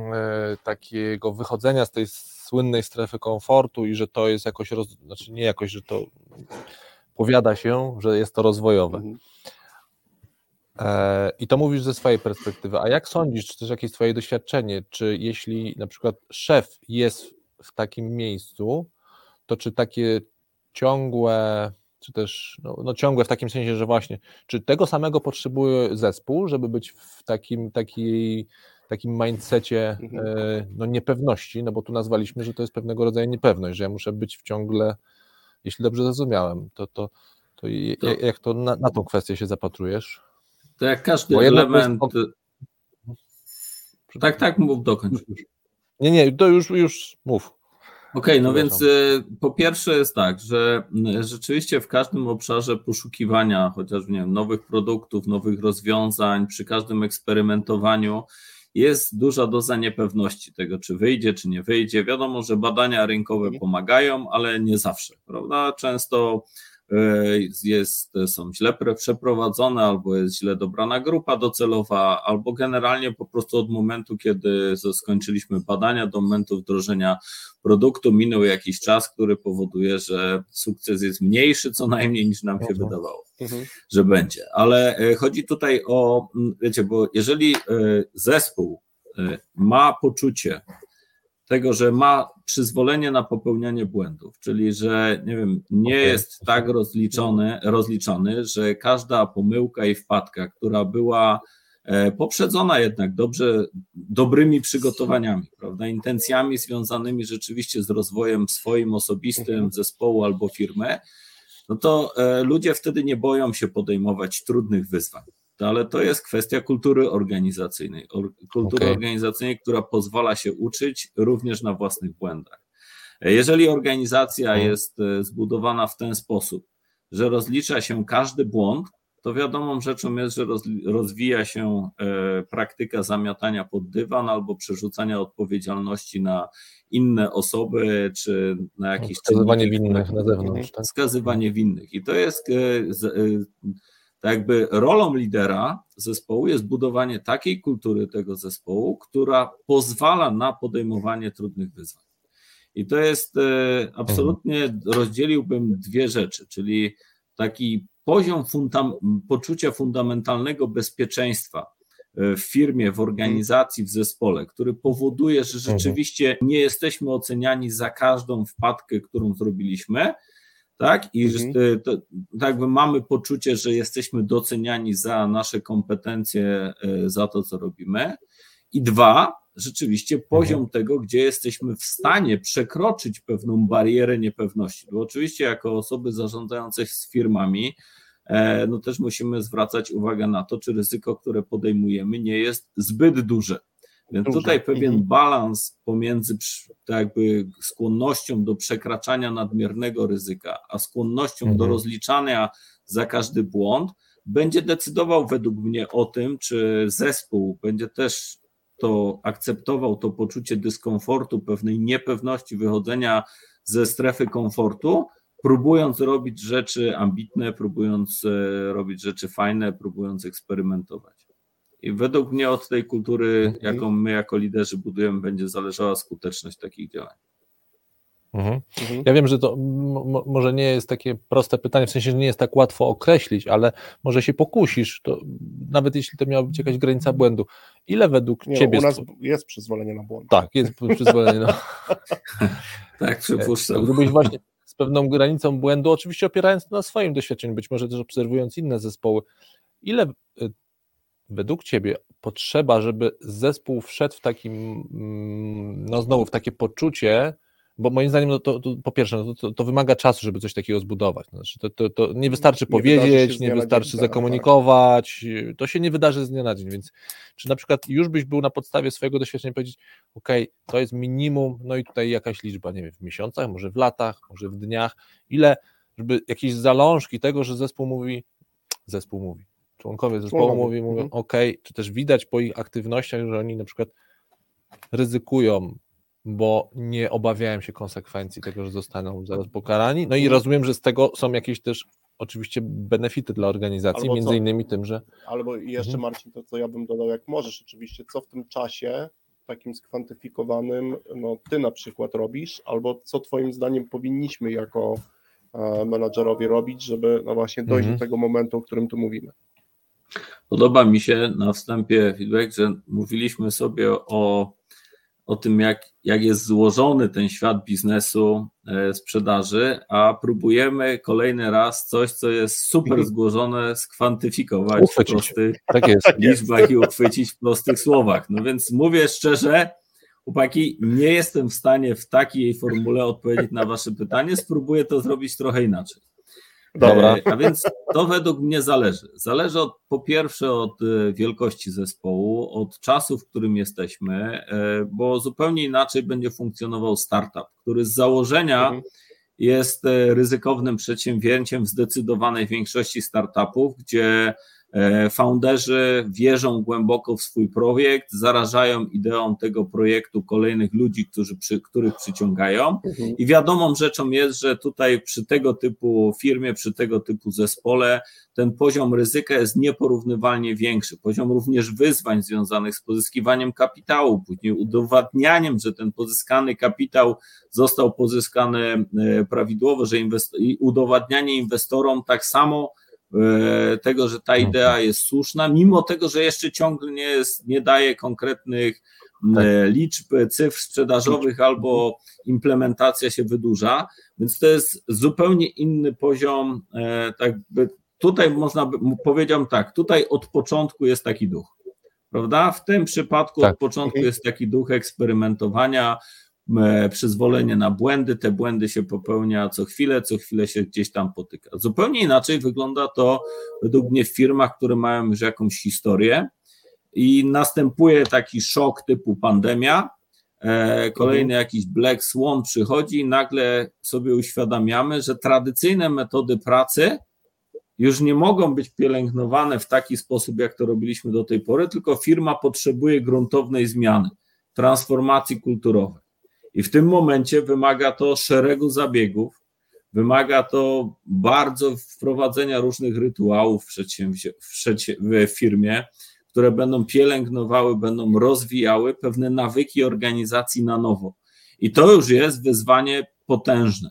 takiego wychodzenia z tej słynnej strefy komfortu i że to jest jakoś, roz, znaczy nie jakoś, że to powiada się, że jest to rozwojowe. Mhm. E, I to mówisz ze swojej perspektywy. A jak sądzisz, czy też jakieś Twoje doświadczenie, czy jeśli na przykład szef jest w takim miejscu, to czy takie ciągłe, czy też no, no ciągłe w takim sensie, że właśnie, czy tego samego potrzebuje zespół, żeby być w takim, takiej, takim mindsetie Mhm. e, no, niepewności, no bo tu nazwaliśmy, że to jest pewnego rodzaju niepewność, że ja muszę być w ciągle, jeśli dobrze zrozumiałem, to, to, to, To- jak to na, na tą kwestię się zapatrujesz? To jak każdy Bo jest element. od- Tak, tak, mów dokończ. Nie, nie, to już, już mów. Okej, no Przepraszam. więc y, po pierwsze jest tak, że y, rzeczywiście w każdym obszarze poszukiwania chociażby nie wiem, nowych produktów, nowych rozwiązań, przy każdym eksperymentowaniu jest duża doza niepewności tego, czy wyjdzie, czy nie wyjdzie. Wiadomo, że badania rynkowe pomagają, ale nie zawsze, prawda? Często jest, są źle przeprowadzone, albo jest źle dobrana grupa docelowa, albo generalnie po prostu od momentu, kiedy skończyliśmy badania, do momentu wdrożenia produktu minął jakiś czas, który powoduje, że sukces jest mniejszy co najmniej niż nam się mhm. wydawało, mhm. że będzie. Ale e, chodzi tutaj o, wiecie, bo jeżeli e, zespół e, ma poczucie, tego, że ma przyzwolenie na popełnianie błędów, czyli że nie wiem, nie okay. jest tak rozliczony, rozliczony, że każda pomyłka i wpadka, która była e, poprzedzona jednak dobrze, dobrymi przygotowaniami, prawda, intencjami związanymi rzeczywiście z rozwojem swoim osobistym, mhm. zespołu albo firmy, no to e, ludzie wtedy nie boją się podejmować trudnych wyzwań ale to jest kwestia kultury organizacyjnej. Kultury okay. organizacyjnej, która pozwala się uczyć również na własnych błędach. Jeżeli organizacja hmm. jest e, zbudowana w ten sposób, że rozlicza się każdy błąd, to wiadomą rzeczą jest, że rozwija się e, praktyka zamiatania pod dywan albo przerzucania odpowiedzialności na inne osoby, czy na jakieś Wskazywanie winnych na zewnątrz. Tak? Wskazywanie winnych. I to jest e, tak jakby rolą lidera zespołu jest budowanie takiej kultury tego zespołu, która pozwala na podejmowanie trudnych wyzwań. I to jest e, absolutnie, rozdzieliłbym dwie rzeczy, czyli taki poziom poczucia fundamentalnego bezpieczeństwa e, w firmie, w organizacji, w zespole, który powoduje, że rzeczywiście nie jesteśmy oceniani za każdą wpadkę, którą zrobiliśmy, tak? I mhm. że to, tak mamy poczucie, że jesteśmy doceniani za nasze kompetencje, e, za to, co robimy. I dwa, rzeczywiście poziom mhm. tego, gdzie jesteśmy w stanie przekroczyć pewną barierę niepewności. Bo oczywiście, jako osoby zarządzające z firmami, e, no też musimy zwracać uwagę na to, czy ryzyko, które podejmujemy, nie jest zbyt duże. Więc tutaj pewien mhm. balans pomiędzy tak jakby skłonnością do przekraczania nadmiernego ryzyka, a skłonnością do mhm. rozliczania za każdy błąd będzie decydował według mnie o tym, czy zespół będzie też to akceptował to poczucie dyskomfortu, pewnej niepewności wychodzenia ze strefy komfortu, próbując robić rzeczy ambitne, próbując e, robić rzeczy fajne, próbując eksperymentować. I według mnie od tej kultury, mhm. jaką my jako liderzy budujemy, będzie zależała skuteczność takich działań. Mhm. Mhm. Ja wiem, że to może nie jest takie proste pytanie, w sensie, że nie jest tak łatwo określić, ale może się pokusisz, to nawet jeśli to miała być jakaś granica błędu. Ile według nie, Ciebie... U nas jest przyzwolenie na błąd. Tak, jest przyzwolenie na Tak, przypuszczam. Gdybyś właśnie z pewną granicą błędu, oczywiście opierając na swoim doświadczeniu, być może też obserwując inne zespoły, ile y, według Ciebie potrzeba, żeby zespół wszedł w takim, mm, no znowu w takie poczucie, bo moim zdaniem no to, to po pierwsze, no to, to, wymaga czasu, żeby coś takiego zbudować. Znaczy, to, to, to nie wystarczy nie powiedzieć, nie wystarczy dzień, zakomunikować, tak. to się nie wydarzy z dnia na dzień, więc czy na przykład już byś był na podstawie swojego doświadczenia powiedzieć, ok, to jest minimum, no i tutaj jakaś liczba, nie wiem, w miesiącach, może w latach, może w dniach, ile, żeby jakieś zalążki tego, że zespół mówi, zespół mówi, członkowie zespołu mówi, mówią, mhm. ok, czy też widać po ich aktywnościach, że oni na przykład ryzykują, bo nie obawiają się konsekwencji tego, że zostaną zaraz pokarani. No i mhm. rozumiem, że z tego są jakieś też oczywiście benefity dla organizacji, Albo między co? innymi tym, że... Albo jeszcze mhm. Marcin, to co ja bym dodał, jak możesz oczywiście, co w tym czasie takim skwantyfikowanym, no ty na przykład robisz, albo co twoim zdaniem powinniśmy jako e, menadżerowie robić, żeby no właśnie dojść do tego momentu, o którym tu mówimy. Podoba mi się na wstępie feedback, że mówiliśmy sobie o, o tym, jak, jak jest złożony ten świat biznesu, e, sprzedaży, a próbujemy kolejny raz coś, co jest super mhm. złożone, skwantyfikować uchwycić. w prostych tak jest. liczbach i uchwycić w prostych słowach. No więc mówię szczerze, chłopaki, nie jestem w stanie w takiej formule odpowiedzieć na wasze pytanie, spróbuję to zrobić trochę inaczej. Dobra. E, a więc to według mnie zależy. Zależy od, po pierwsze od e, wielkości zespołu, od czasu, w którym jesteśmy, e, bo zupełnie inaczej będzie funkcjonował startup, który z założenia mhm. jest ryzykownym przedsięwzięciem w zdecydowanej większości startupów, gdzie founderzy wierzą głęboko w swój projekt, zarażają ideą tego projektu kolejnych ludzi, którzy, przy, których przyciągają. Mhm. I wiadomą rzeczą jest, że tutaj przy tego typu firmie, przy tego typu zespole, ten poziom ryzyka jest nieporównywalnie większy. Poziom również wyzwań związanych z pozyskiwaniem kapitału, później udowadnianiem, że ten pozyskany kapitał został pozyskany e, prawidłowo, że inwest- udowadnianie inwestorom tak samo E, tego, że ta idea jest słuszna, mimo tego, że jeszcze ciągle nie, jest, nie daje konkretnych tak. liczb, cyfr sprzedażowych albo implementacja się wydłuża, więc to jest zupełnie inny poziom, e, tak by, tutaj można by, powiedział tak, tutaj od początku jest taki duch, prawda? W tym przypadku tak. od początku mhm. jest taki duch eksperymentowania, E, przyzwolenie na błędy, te błędy się popełnia co chwilę, co chwilę się gdzieś tam potyka. Zupełnie inaczej wygląda to według mnie w firmach, które mają już jakąś historię i następuje taki szok typu pandemia, e, kolejny mhm. jakiś black swan przychodzi i nagle sobie uświadamiamy, że tradycyjne metody pracy już nie mogą być pielęgnowane w taki sposób, jak to robiliśmy do tej pory, tylko firma potrzebuje gruntownej zmiany, transformacji kulturowej. I w tym momencie wymaga to szeregu zabiegów, wymaga to bardzo wprowadzenia różnych rytuałów w, w, firmie, które będą pielęgnowały, będą rozwijały pewne nawyki organizacji na nowo. I to już jest wyzwanie potężne.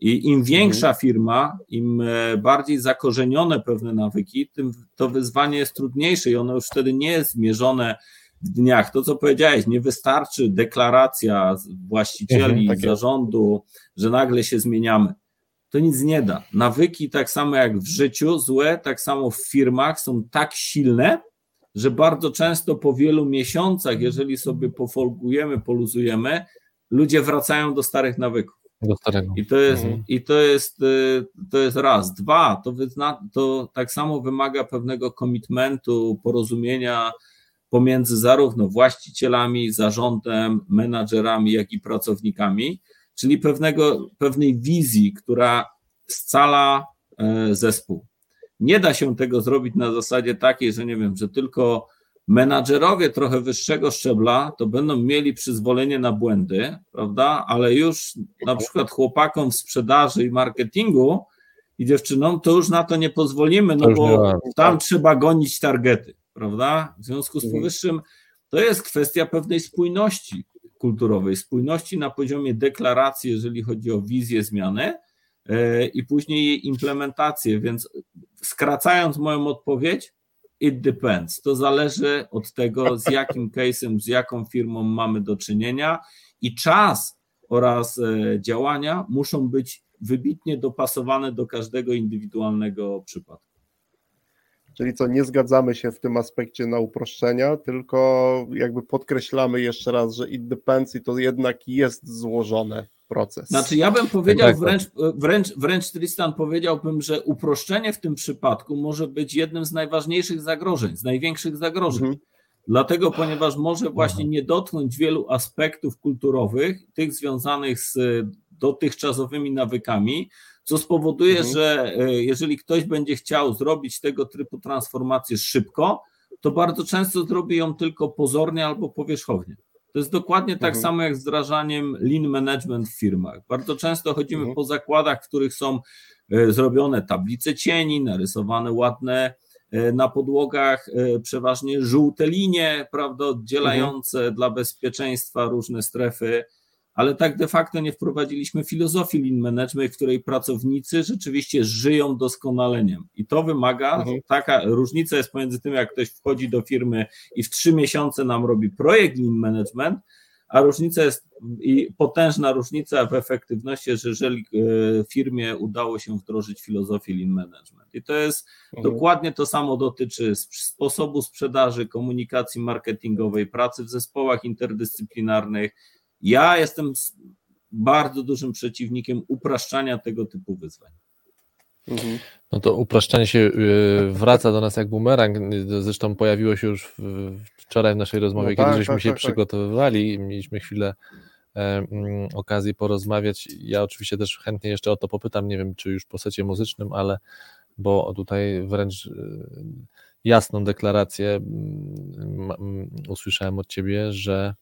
I im większa mhm. firma, im e, bardziej zakorzenione pewne nawyki, tym to wyzwanie jest trudniejsze i ono już wtedy nie jest zmierzone dniach. To, co powiedziałeś, nie wystarczy deklaracja właścicieli, mhm, zarządu, że nagle się zmieniamy. To nic nie da. Nawyki, tak samo jak w życiu, złe, tak samo w firmach są tak silne, że bardzo często po wielu miesiącach, jeżeli sobie pofolgujemy, poluzujemy, ludzie wracają do starych nawyków. Do starego. I to jest, mhm. i to jest, y, to jest raz. Dwa, to, wyzna, to tak samo wymaga pewnego komitmentu, porozumienia pomiędzy zarówno właścicielami, zarządem, menadżerami, jak i pracownikami, czyli pewnego, pewnej wizji, która scala e, zespół. Nie da się tego zrobić na zasadzie takiej, że nie wiem, że tylko menadżerowie trochę wyższego szczebla to będą mieli przyzwolenie na błędy, prawda? Ale już na przykład chłopakom w sprzedaży i marketingu i dziewczynom to już na to nie pozwolimy, no bo tam trzeba gonić targety prawda? W związku z mhm. powyższym to jest kwestia pewnej spójności kulturowej, spójności na poziomie deklaracji, jeżeli chodzi o wizję zmiany e, i później jej implementację, więc skracając moją odpowiedź, it depends. To zależy od tego, z jakim case'em, z jaką firmą mamy do czynienia i czas oraz e, działania muszą być wybitnie dopasowane do każdego indywidualnego przypadku. Czyli co, nie zgadzamy się w tym aspekcie na uproszczenia, tylko jakby podkreślamy jeszcze raz, że it depends i to jednak jest złożony proces. Znaczy ja bym powiedział tak, tak. wręcz, wręcz, wręcz Tristan powiedziałbym, że uproszczenie w tym przypadku może być jednym z najważniejszych zagrożeń, z największych zagrożeń. Mhm. Dlatego, ponieważ może właśnie nie dotknąć wielu aspektów kulturowych, tych związanych z dotychczasowymi nawykami, co spowoduje, mhm. że e, jeżeli ktoś będzie chciał zrobić tego typu transformację szybko, to bardzo często zrobi ją tylko pozornie albo powierzchownie. To jest dokładnie tak mhm. samo jak z wdrażaniem lean management w firmach. Bardzo często chodzimy mhm. po zakładach, w których są e, zrobione tablice cieni, narysowane ładne e, na podłogach przeważnie żółte linie, prawda, oddzielające mhm. dla bezpieczeństwa różne strefy ale tak de facto nie wprowadziliśmy filozofii lean management, w której pracownicy rzeczywiście żyją doskonaleniem. I to wymaga, mhm. taka różnica jest pomiędzy tym, jak ktoś wchodzi do firmy i w trzy miesiące nam robi projekt lean management, a różnica jest i potężna różnica w efektywności, że jeżeli e, firmie udało się wdrożyć filozofię lean management. I to jest mhm. dokładnie to samo dotyczy sposobu sprzedaży, komunikacji marketingowej, pracy w zespołach interdyscyplinarnych, ja jestem bardzo dużym przeciwnikiem upraszczania tego typu wyzwań. Mhm. No to upraszczanie się y, wraca do nas jak bumerang. Zresztą pojawiło się już wczoraj w naszej rozmowie, no tak, kiedy żeśmy tak, się tak, tak. przygotowywali i mieliśmy chwilę e, okazji porozmawiać. Ja oczywiście też chętnie jeszcze o to popytam, nie wiem czy już po secie muzycznym, ale bo tutaj wręcz y, jasną deklarację usłyszałem od ciebie, że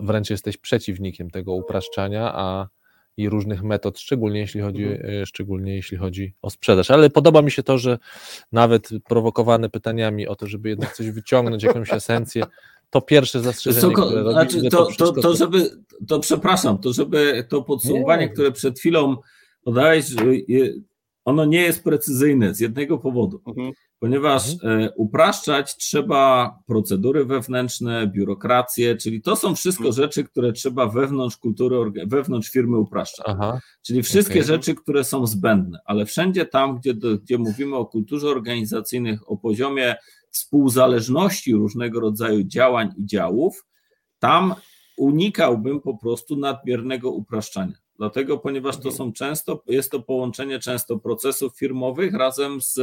wręcz jesteś przeciwnikiem tego upraszczania, a i różnych metod, szczególnie jeśli chodzi, mhm. E, szczególnie jeśli chodzi o sprzedaż. Ale podoba mi się to, że nawet prowokowany pytaniami o to, żeby jednak coś wyciągnąć, jakąś esencję, to pierwsze zastrzeżenie, co, które znaczy, to, to, to, to, żeby, to przepraszam, to żeby to podsumowanie, nie. które przed chwilą podałeś, ono nie jest precyzyjne z jednego powodu. Mhm ponieważ mhm. E, upraszczać trzeba procedury wewnętrzne, biurokrację, czyli to są wszystko mhm. rzeczy, które trzeba wewnątrz kultury, wewnątrz firmy upraszczać. Aha. Czyli wszystkie okay. rzeczy, które są zbędne, ale wszędzie tam, gdzie, gdzie mówimy o kulturze organizacyjnych, o poziomie współzależności różnego rodzaju działań i działów, tam unikałbym po prostu nadmiernego upraszczania. Dlatego, ponieważ to są często, jest to połączenie często procesów firmowych razem z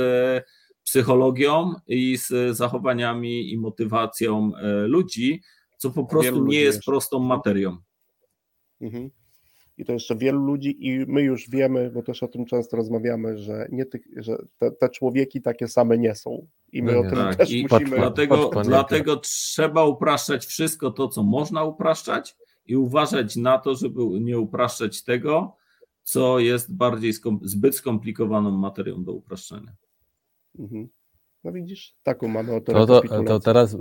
psychologią i z zachowaniami i motywacją e, ludzi, co po prostu nie jest jeszcze. prostą materią. Mhm. I to jeszcze wielu ludzi, i my już wiemy, bo też o tym często rozmawiamy, że, nie ty, że te, te człowieki takie same nie są. I my no o tym tak. też I musimy. Dlatego, dlatego trzeba upraszczać wszystko to, co można upraszczać, i uważać na to, żeby nie upraszczać tego, co jest bardziej skom zbyt skomplikowaną materią do upraszczania. Mhm. No widzisz, taką mamy oto no to, to teraz y,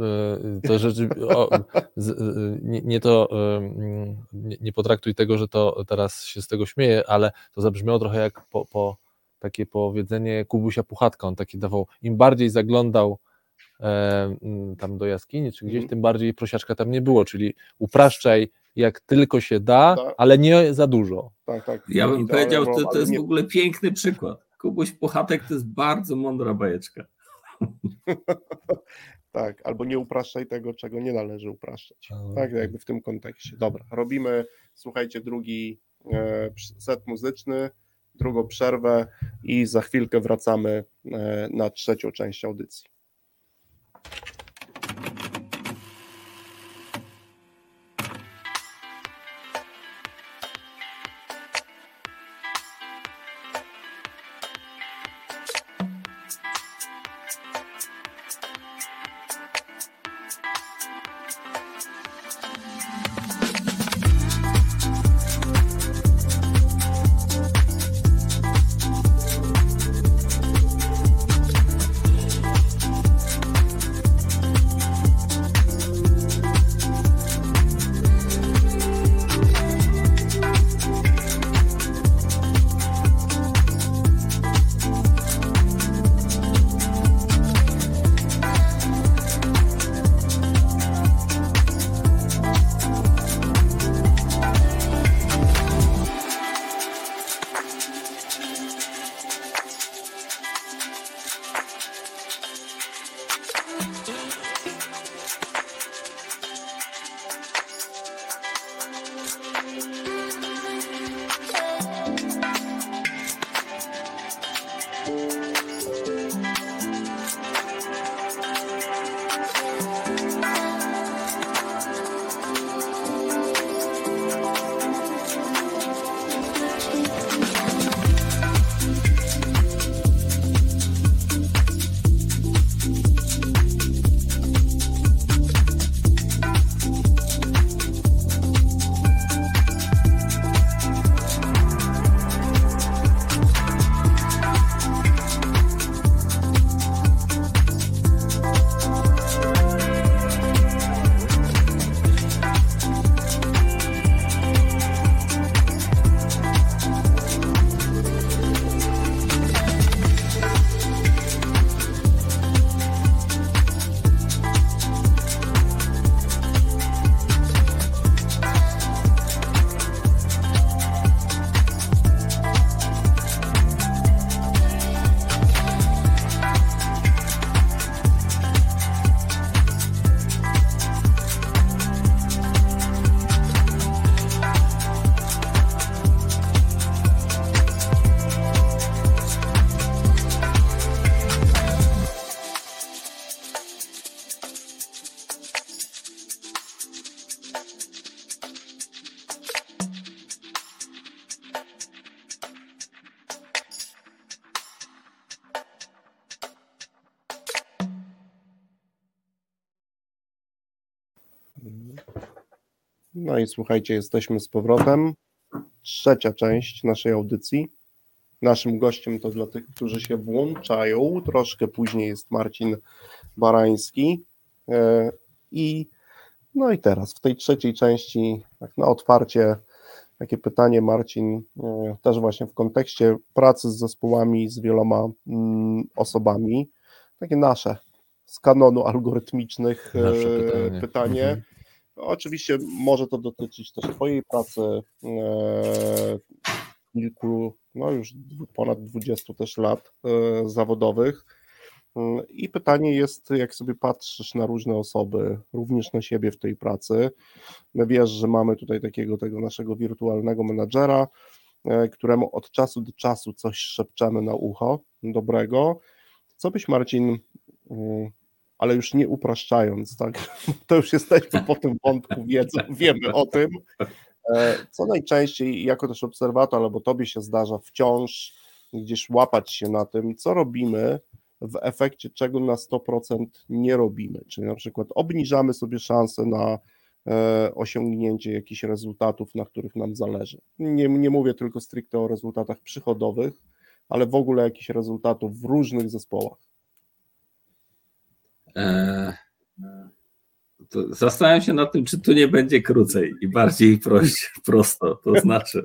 to rzeczy, o, z, y, nie, nie, to nie, nie, potraktuj tego, że to teraz się z tego śmieje, ale to zabrzmiało trochę jak po, po takie powiedzenie Kubusia Puchatka, on taki dawał, im bardziej zaglądał e, tam do jaskini czy gdzieś, mm. tym bardziej prosiaczka tam nie było, czyli upraszczaj jak tylko się da, tak. ale nie za dużo. Tak, tak. Ja bym powiedział, to, to jest w ogóle piękny przykład. Kubuś Puchatek to jest bardzo mądra bajeczka. tak, albo nie upraszczaj tego, czego nie należy upraszczać. Tak, jakby w tym kontekście. Dobra, robimy, słuchajcie, drugi e, set muzyczny, drugą przerwę i za chwilkę wracamy e, na trzecią część audycji. No i słuchajcie, jesteśmy z powrotem. Trzecia część naszej audycji. Naszym gościem to dla tych, którzy się włączają. Troszkę później jest Marcin Barański. E, I no i teraz w tej trzeciej części, tak na otwarcie, takie pytanie, Marcin, e, też właśnie w kontekście pracy z zespołami, z wieloma mm, osobami, takie nasze z kanonu algorytmicznych Nasze e, pytanie. pytanie. Oczywiście może to dotyczyć też Twojej pracy, e, kilku, no już ponad 20 też lat e, zawodowych. Mm, I pytanie jest, jak sobie patrzysz na różne osoby, również na siebie w tej pracy. No Wiesz, że mamy tutaj takiego tego naszego wirtualnego menadżera, e, któremu od czasu do czasu coś szepczemy na ucho dobrego. Co byś, Marcin, mm, ale już nie upraszczając, tak? To już jesteśmy po tym wątku wiedzy, wiemy o tym. E, Co najczęściej, jako też obserwator, albo tobie się zdarza wciąż gdzieś łapać się na tym, co robimy, w efekcie czego na 100% nie robimy. Czyli na przykład obniżamy sobie szanse na e, osiągnięcie jakichś rezultatów, na których nam zależy. Nie, nie mówię tylko stricte o rezultatach przychodowych, ale w ogóle jakichś rezultatów w różnych zespołach. E, zastanawiam się nad tym, czy tu nie będzie krócej i bardziej proś, prosto. To znaczy,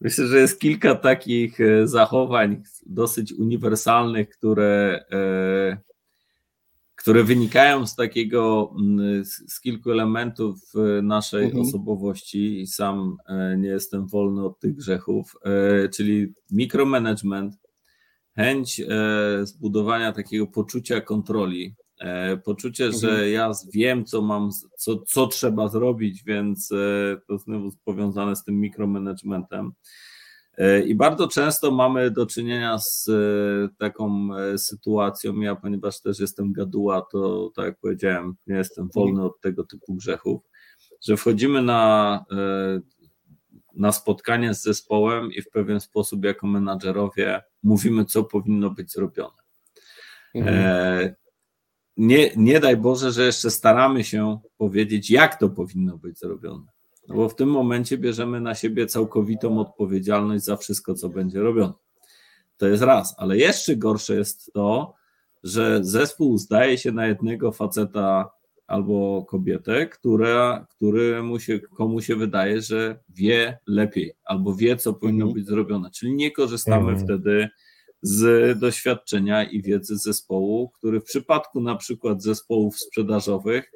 myślę, że jest kilka takich e, zachowań dosyć uniwersalnych, które, e, które wynikają z takiego, z, kilku elementów naszej Mhm. osobowości i sam nie jestem wolny od tych grzechów, czyli mikromanagement, chęć zbudowania takiego poczucia kontroli, poczucie, Mhm. że ja z- wiem, co mam, co, co trzeba zrobić, więc e, to znowu powiązane z tym mikromanagementem. E, I bardzo często mamy do czynienia z e, taką e, sytuacją, ja ponieważ też jestem gaduła, to tak jak powiedziałem, nie jestem wolny od tego typu grzechów, że wchodzimy na, e, na spotkanie z zespołem i w pewien sposób jako menadżerowie mówimy, co powinno być zrobione. E, nie, nie daj Boże, że jeszcze staramy się powiedzieć, jak to powinno być zrobione. No bo w tym momencie bierzemy na siebie całkowitą odpowiedzialność za wszystko, co będzie robione. To jest raz, ale jeszcze gorsze jest to, że zespół zdaje się na jednego faceta albo kobietę, która, któremu się, komu się wydaje, że wie lepiej albo wie, co powinno Mhm. być zrobione. Czyli nie korzystamy Mhm. wtedy z doświadczenia i wiedzy zespołu, który w przypadku na przykład zespołów sprzedażowych,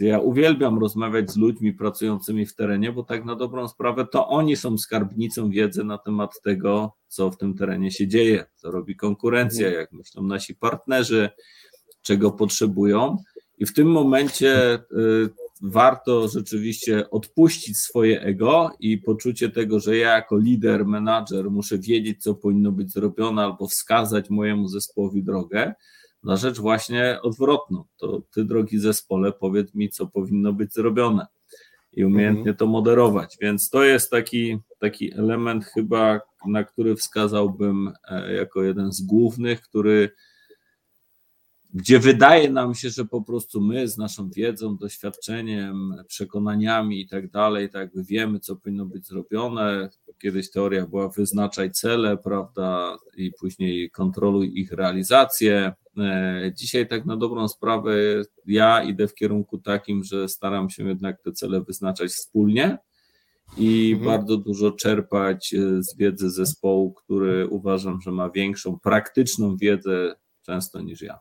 ja uwielbiam rozmawiać z ludźmi pracującymi w terenie, bo tak na dobrą sprawę to oni są skarbnicą wiedzy na temat tego, co w tym terenie się dzieje, co robi konkurencja, Mhm. jak myślą nasi partnerzy, czego potrzebują. I w tym momencie y, warto rzeczywiście odpuścić swoje ego i poczucie tego, że ja jako lider, menadżer muszę wiedzieć, co powinno być zrobione albo wskazać mojemu zespołowi drogę, na rzecz właśnie odwrotną. To ty, drogi zespole, powiedz mi, co powinno być zrobione i umiejętnie to moderować. Więc to jest taki, taki element chyba, na który wskazałbym e, jako jeden z głównych, który gdzie wydaje nam się, że po prostu my z naszą wiedzą, doświadczeniem, przekonaniami i tak dalej, tak jakby wiemy, co powinno być zrobione. Kiedyś teoria była wyznaczaj cele, prawda, i później kontroluj ich realizację. E, Dzisiaj tak na dobrą sprawę ja idę w kierunku takim, że staram się jednak te cele wyznaczać wspólnie i Mhm. bardzo dużo czerpać e, z wiedzy zespołu, który uważam, że ma większą praktyczną wiedzę często niż ja.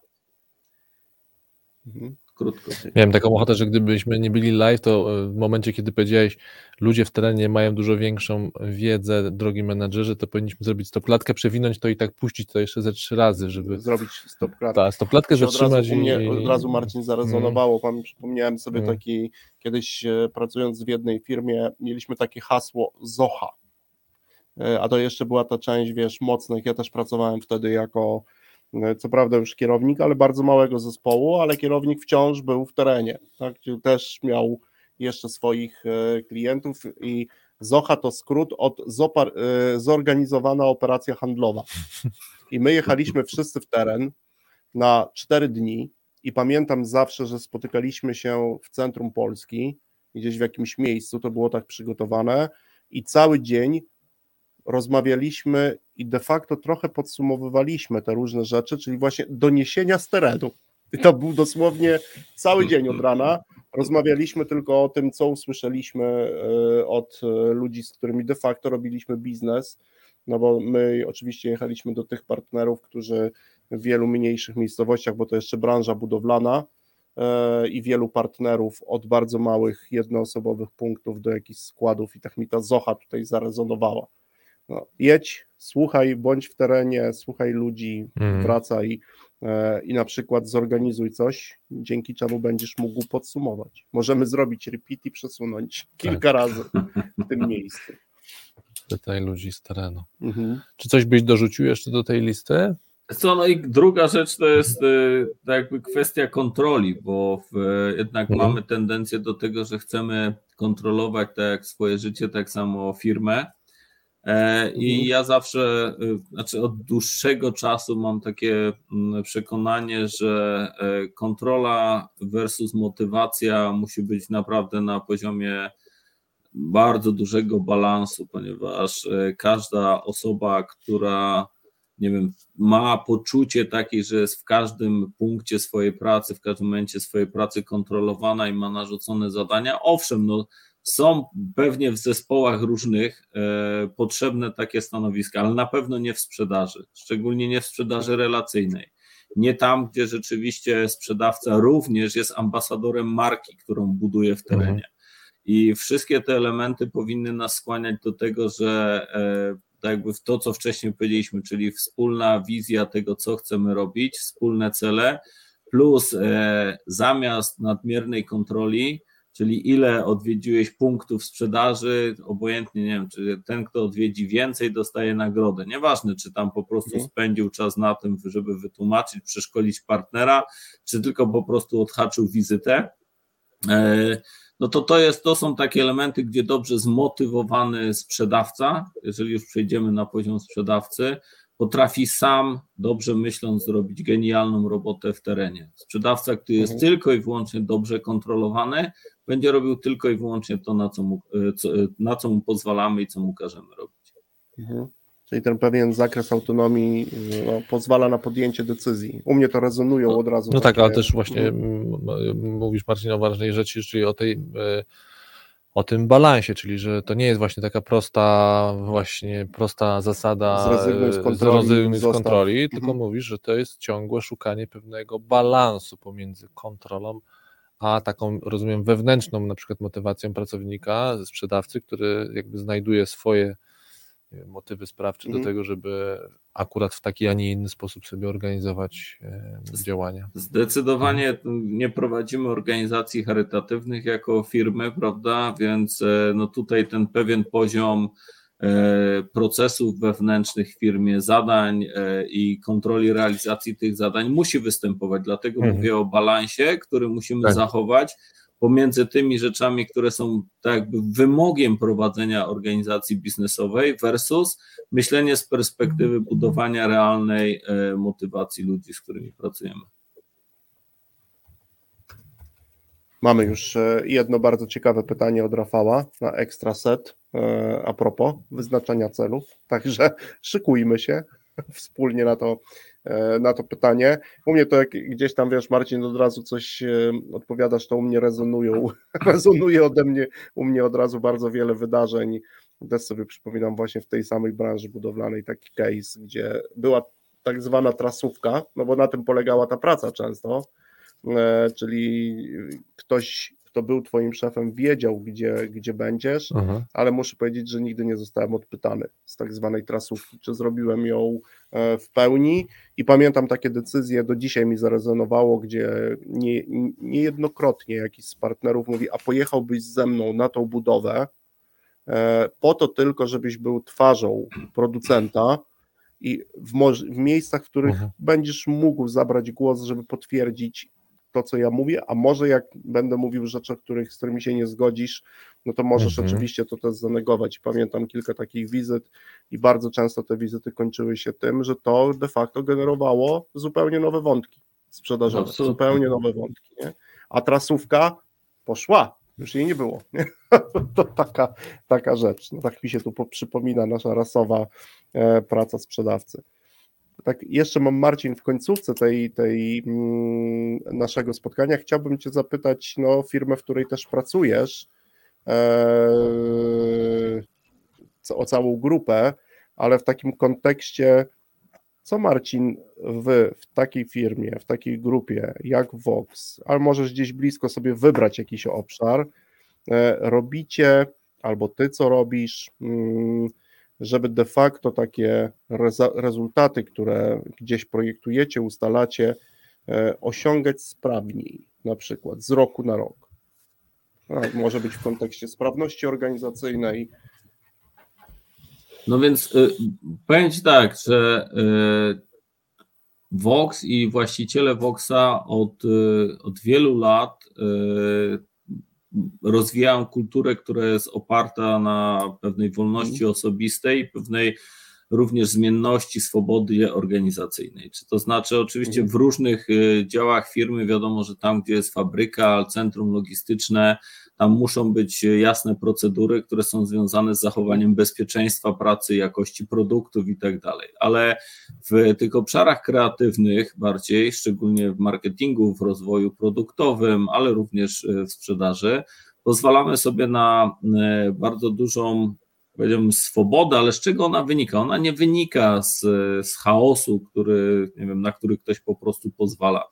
Mhm. Krótko. Miałem taką ochotę, że gdybyśmy nie byli live, to e, w momencie, kiedy powiedziałeś, ludzie w terenie mają dużo większą wiedzę, drogi menadżerzy, to powinniśmy zrobić stopklatkę, przewinąć to i tak puścić to jeszcze ze trzy razy, żeby Zrobić stop klatkę. ta stopklatkę się od razu, zatrzymać i... Od razu Marcin zarezonowało. Pan, przypomniałem sobie Mm. taki, kiedyś e, pracując w jednej firmie, mieliśmy takie hasło ZOHA. E, A to jeszcze była ta część, wiesz, mocnych. Ja też pracowałem wtedy jako, co prawda już kierownik, ale bardzo małego zespołu, ale kierownik wciąż był w terenie. Tak? Też miał jeszcze swoich e, klientów i ZOHA to skrót od zopar, e, zorganizowana operacja handlowa. I my jechaliśmy wszyscy w teren na cztery dni i pamiętam zawsze, że spotykaliśmy się w centrum Polski, gdzieś w jakimś miejscu, to było tak przygotowane i cały dzień rozmawialiśmy i de facto trochę podsumowywaliśmy te różne rzeczy, czyli właśnie doniesienia z terenu. I to był dosłownie cały dzień od rana. Rozmawialiśmy tylko o tym, co usłyszeliśmy e, od e, ludzi, z którymi de facto robiliśmy biznes, no bo my oczywiście jechaliśmy do tych partnerów, którzy w wielu mniejszych miejscowościach, bo to jeszcze branża budowlana e, i wielu partnerów od bardzo małych jednoosobowych punktów do jakichś składów i tak mi ta zocha tutaj zarezonowała. No, jedź, słuchaj, bądź w terenie, słuchaj ludzi, Mhm. wracaj e, i na przykład zorganizuj coś, dzięki czemu będziesz mógł podsumować. Możemy zrobić repeat i przesunąć kilka razy w tym miejscu. Pytaj ludzi z terenu. Mhm. Czy coś byś dorzucił jeszcze do tej listy? Co, no i druga rzecz to jest tak jakby kwestia kontroli, bo w, jednak Mhm. mamy tendencję do tego, że chcemy kontrolować tak jak swoje życie, tak samo firmę. E, I Mhm. ja zawsze, y, znaczy od dłuższego czasu mam takie mm, przekonanie, że e, kontrola versus motywacja musi być naprawdę na poziomie bardzo dużego balansu, ponieważ e, każda osoba, która nie wiem, ma poczucie takie, że jest w każdym punkcie swojej pracy, w każdym momencie swojej pracy kontrolowana i ma narzucone zadania. Owszem, no, są pewnie w zespołach różnych e, potrzebne takie stanowiska, ale na pewno nie w sprzedaży, szczególnie nie w sprzedaży relacyjnej. Nie tam, gdzie rzeczywiście sprzedawca również jest ambasadorem marki, którą buduje w terenie. Mhm. I wszystkie te elementy powinny nas skłaniać do tego, że e, tak jakby w to, co wcześniej powiedzieliśmy, czyli wspólna wizja tego, co chcemy robić, wspólne cele, plus e, zamiast nadmiernej kontroli, czyli ile odwiedziłeś punktów sprzedaży, obojętnie, nie wiem, czy ten, kto odwiedzi więcej, dostaje nagrodę. Nieważne, czy tam po prostu Mhm. spędził czas na tym, żeby wytłumaczyć, przeszkolić partnera, czy tylko po prostu odhaczył wizytę. E, no to to, jest, to są takie elementy, gdzie dobrze zmotywowany sprzedawca, jeżeli już przejdziemy na poziom sprzedawcy, potrafi sam, dobrze myśląc, zrobić genialną robotę w terenie. Sprzedawca, który jest Mhm. tylko i wyłącznie dobrze kontrolowany, będzie robił tylko i wyłącznie to, na co mu, e, co, e, na co mu pozwalamy i co mu każemy robić. Mhm. Czyli ten pewien zakres autonomii no, pozwala na podjęcie decyzji. U mnie to rezonują od razu. No tak, takie- ale też właśnie Mhm. mówisz Marcin o ważnej rzeczy, czyli o tej e, o tym balansie, czyli że to nie jest właśnie taka prosta właśnie prosta zasada Zrezygnuj z e, kontroli, zrezygnuj z kontroli, tylko Mhm. mówisz, że to jest ciągłe szukanie pewnego balansu pomiędzy kontrolą a taką, rozumiem, wewnętrzną na przykład motywacją pracownika, sprzedawcy, który jakby znajduje swoje wiem, motywy sprawcze Mhm. do tego, żeby akurat w taki, a nie inny sposób sobie organizować e, działania. Zdecydowanie nie prowadzimy organizacji charytatywnych jako firmy, prawda? Więc e, no tutaj ten pewien poziom procesów wewnętrznych w firmie, zadań e, i kontroli realizacji tych zadań musi występować. Dlatego Mhm. mówię o balansie, który musimy Tak. zachować pomiędzy tymi rzeczami, które są tak jakby wymogiem prowadzenia organizacji biznesowej versus myślenie z perspektywy budowania realnej e, motywacji ludzi, z którymi pracujemy. Mamy już e, jedno bardzo ciekawe pytanie od Rafała na ekstra set e, a propos wyznaczania celów. Także szykujmy się wspólnie na to, e, na to pytanie. U mnie to jak gdzieś tam wiesz, Marcin, od razu coś odpowiadasz, to u mnie rezonują, rezonuje ode mnie, u mnie od razu bardzo wiele wydarzeń. Też sobie przypominam właśnie w tej samej branży budowlanej taki case, gdzie była tak zwana trasówka, no bo na tym polegała ta praca często, czyli ktoś, kto był twoim szefem, wiedział, gdzie, gdzie będziesz, Mhm. ale muszę powiedzieć, że nigdy nie zostałem odpytany z tak zwanej trasówki, czy zrobiłem ją e, w pełni i pamiętam takie decyzje, do dzisiaj mi zarezonowało, gdzie nie, niejednokrotnie jakiś z partnerów mówi, a pojechałbyś ze mną na tą budowę, e, po to tylko, żebyś był twarzą producenta i w, w miejscach, w których Mhm. będziesz mógł zabrać głos, żeby potwierdzić to, co ja mówię, a może jak będę mówił rzeczy, których, z którymi się nie zgodzisz, no to możesz Mhm. oczywiście to też zanegować. Pamiętam kilka takich wizyt i bardzo często te wizyty kończyły się tym, że to de facto generowało zupełnie nowe wątki. sprzedażowe, Absolutnie. zupełnie nowe wątki. Nie? A trasówka poszła, już jej nie było. Nie? To taka, taka rzecz. No, tak mi się tu przypomina nasza rasowa e, praca sprzedawcy. Tak, jeszcze mam Marcin w końcówce tej, tej mm, naszego spotkania. Chciałbym Cię zapytać, no, firmę, w której też pracujesz, e, o całą grupę, ale w takim kontekście, co Marcin, wy w takiej firmie, w takiej grupie jak Vox, ale możesz gdzieś blisko sobie wybrać jakiś obszar, e, robicie, albo ty co robisz, mm, żeby de facto takie rezultaty, które gdzieś projektujecie, ustalacie, e, osiągać sprawniej, na przykład z roku na rok. Może być w kontekście sprawności organizacyjnej, no więc y, powiem Ci tak, że y, Vox i właściciele Voxa od, y, od wielu lat y, rozwijają kulturę, która jest oparta na pewnej wolności mhm. osobistej, pewnej również zmienności, swobody organizacyjnej. Czy to znaczy, oczywiście mhm. w różnych y, działach firmy wiadomo, że tam, gdzie jest fabryka, centrum logistyczne, tam muszą być jasne procedury, które są związane z zachowaniem bezpieczeństwa pracy, jakości produktów i tak dalej. Ale w tych obszarach kreatywnych, bardziej, szczególnie w marketingu, w rozwoju produktowym, ale również y, w sprzedaży, pozwalamy sobie na y, bardzo dużą powiedziałbym, swoboda, ale z czego ona wynika? Ona nie wynika z, z chaosu, który, nie wiem, na który ktoś po prostu pozwala.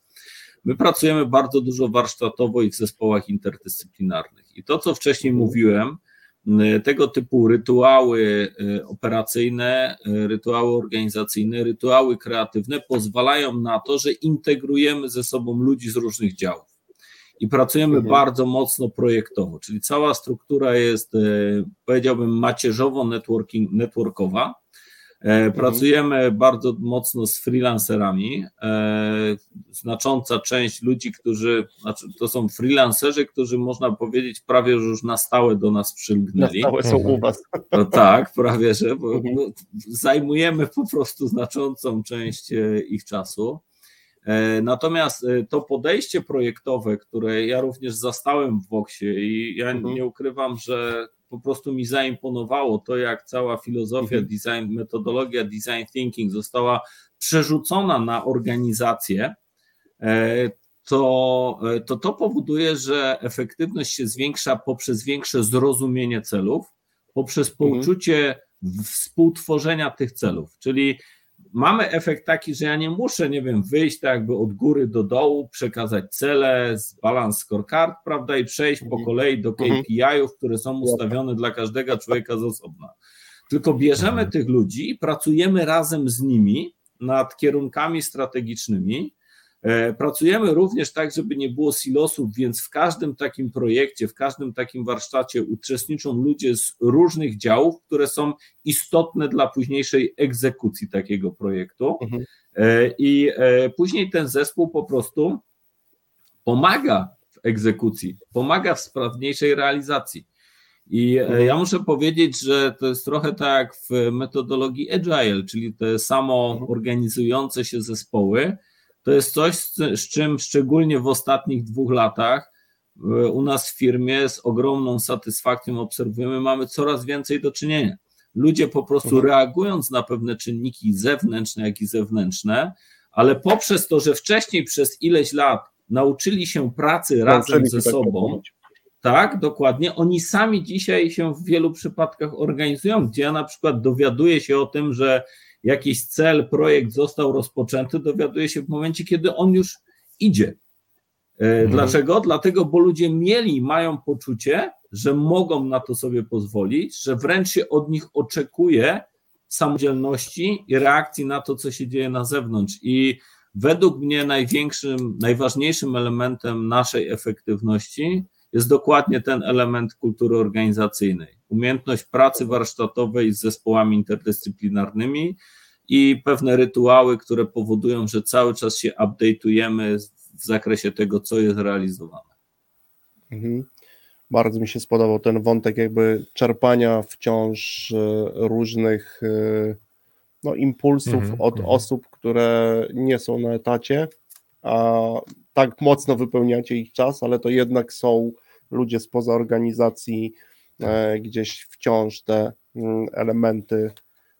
My pracujemy bardzo dużo warsztatowo i w zespołach interdyscyplinarnych. I to, co wcześniej mhm. mówiłem, tego typu rytuały y, operacyjne, y, rytuały organizacyjne, rytuały kreatywne pozwalają na to, że integrujemy ze sobą ludzi z różnych działów i pracujemy mhm. bardzo mocno projektowo, czyli cała struktura jest, powiedziałbym, macierzowo-networking, E, mhm. Pracujemy bardzo mocno z freelancerami. E, znacząca część ludzi, którzy, znaczy to są freelancerzy, którzy można powiedzieć prawie już na stałe do nas przylgnęli. Na stałe są u Was. No tak, prawie że. Bo, mhm. no, zajmujemy po prostu znaczącą część ich czasu. E, natomiast e, to podejście projektowe, które ja również zastałem w Voxie i ja mhm. nie ukrywam, że po prostu mi zaimponowało to, jak cała filozofia mhm. design, metodologia design thinking została przerzucona na organizację, e, to, to to powoduje, że efektywność się zwiększa poprzez większe zrozumienie celów, poprzez mhm. poczucie współtworzenia tych celów. Czyli mamy efekt taki, że ja nie muszę, nie wiem, wyjść tak jakby od góry do dołu, przekazać cele, balans scorecard, prawda, i przejść po mhm. kolei do mhm. KPI-ów, które są ustawione dla każdego człowieka z osobna. Tylko bierzemy mhm. tych ludzi i pracujemy razem z nimi nad kierunkami strategicznymi, pracujemy również tak, żeby nie było silosów, więc w każdym takim projekcie, w każdym takim warsztacie uczestniczą ludzie z różnych działów, które są istotne dla późniejszej egzekucji takiego projektu. Mhm. E, I e, później ten zespół po prostu pomaga w egzekucji, pomaga w sprawniejszej realizacji. I mhm. ja muszę powiedzieć, że to jest trochę tak w metodologii Agile, czyli te samo mhm. organizujące się zespoły, to jest coś, z, czym szczególnie w ostatnich dwóch latach u nas w firmie z ogromną satysfakcją obserwujemy, mamy coraz więcej do czynienia. Ludzie po prostu mhm. reagując na pewne czynniki zewnętrzne, jak i zewnętrzne, ale poprzez to, że wcześniej przez ileś lat nauczyli się pracy razem ze tak sobą, tak, dokładnie. Oni sami dzisiaj się w wielu przypadkach organizują, gdzie ja na przykład dowiaduję się o tym, że jakiś cel, projekt został rozpoczęty, dowiaduje się w momencie, kiedy on już idzie. E, mhm. Dlaczego? Dlatego, bo ludzie mieli, mają poczucie, że mogą na to sobie pozwolić, że wręcz się od nich oczekuje samodzielności i reakcji na to, co się dzieje na zewnątrz. I według mnie największym, najważniejszym elementem naszej efektywności jest dokładnie ten element kultury organizacyjnej. Umiejętność pracy warsztatowej z zespołami interdyscyplinarnymi i pewne rytuały, które powodują, że cały czas się update'ujemy w zakresie tego, co jest realizowane. Mhm. Bardzo mi się spodobał ten wątek jakby czerpania wciąż e, różnych e, no, impulsów mhm, od mhm. osób, które nie są na etacie, a tak mocno wypełniacie ich czas, ale to jednak są ludzie spoza organizacji, e, gdzieś wciąż te mm, elementy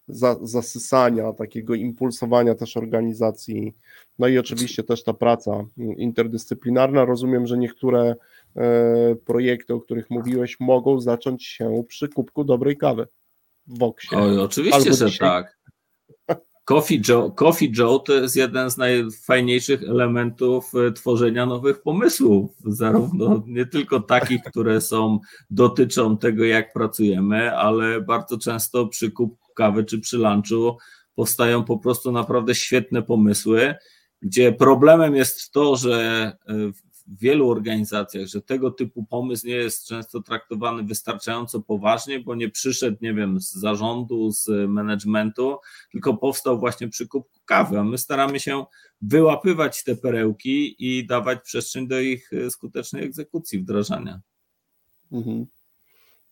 za, zasysania, takiego impulsowania też organizacji. No i oczywiście też ta praca mm, interdyscyplinarna. Rozumiem, że niektóre e, projekty, o których mówiłeś, mogą zacząć się przy kubku dobrej kawy w Woksie. Oj, oczywiście, że dzisiaj. tak. Coffee Joe, Coffee Joe to jest jeden z najfajniejszych elementów e, tworzenia nowych pomysłów, zarówno nie tylko takich, które są, dotyczą tego, jak pracujemy, ale bardzo często przy kubku kawy czy przy lunchu powstają po prostu naprawdę świetne pomysły, gdzie problemem jest to, że e, w wielu organizacjach, że tego typu pomysł nie jest często traktowany wystarczająco poważnie, bo nie przyszedł, nie wiem, z zarządu, z managementu, tylko powstał właśnie przy kubku kawy, a my staramy się wyłapywać te perełki i dawać przestrzeń do ich e, skutecznej egzekucji, wdrażania. Mhm.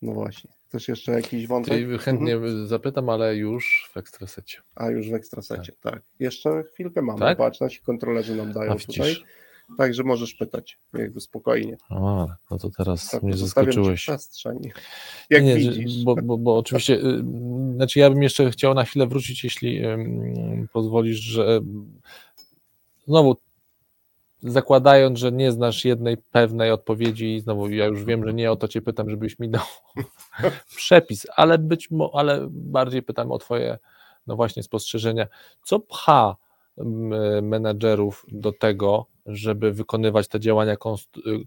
No właśnie. Chcesz jeszcze jakiś wątek? chętnie mhm. zapytam, ale już w ekstrasecie. A już w ekstrasecie, tak. tak. Jeszcze chwilkę mamy. Tak? Patrz, nasi kontrolerzy nam dają tutaj. Także możesz pytać, jakby spokojnie. A, no to teraz tak, mnie zaskoczyłeś. Jak nie, widzisz. Bo, bo, bo oczywiście, y, znaczy ja bym jeszcze chciał na chwilę wrócić, jeśli um, pozwolisz, że znowu zakładając, że nie znasz jednej pewnej odpowiedzi, znowu ja już wiem, że nie o to cię pytam, żebyś mi dał przepis, ale być mo- ale bardziej pytam o twoje no właśnie spostrzeżenia. Co pcha menedżerów do tego, żeby wykonywać te działania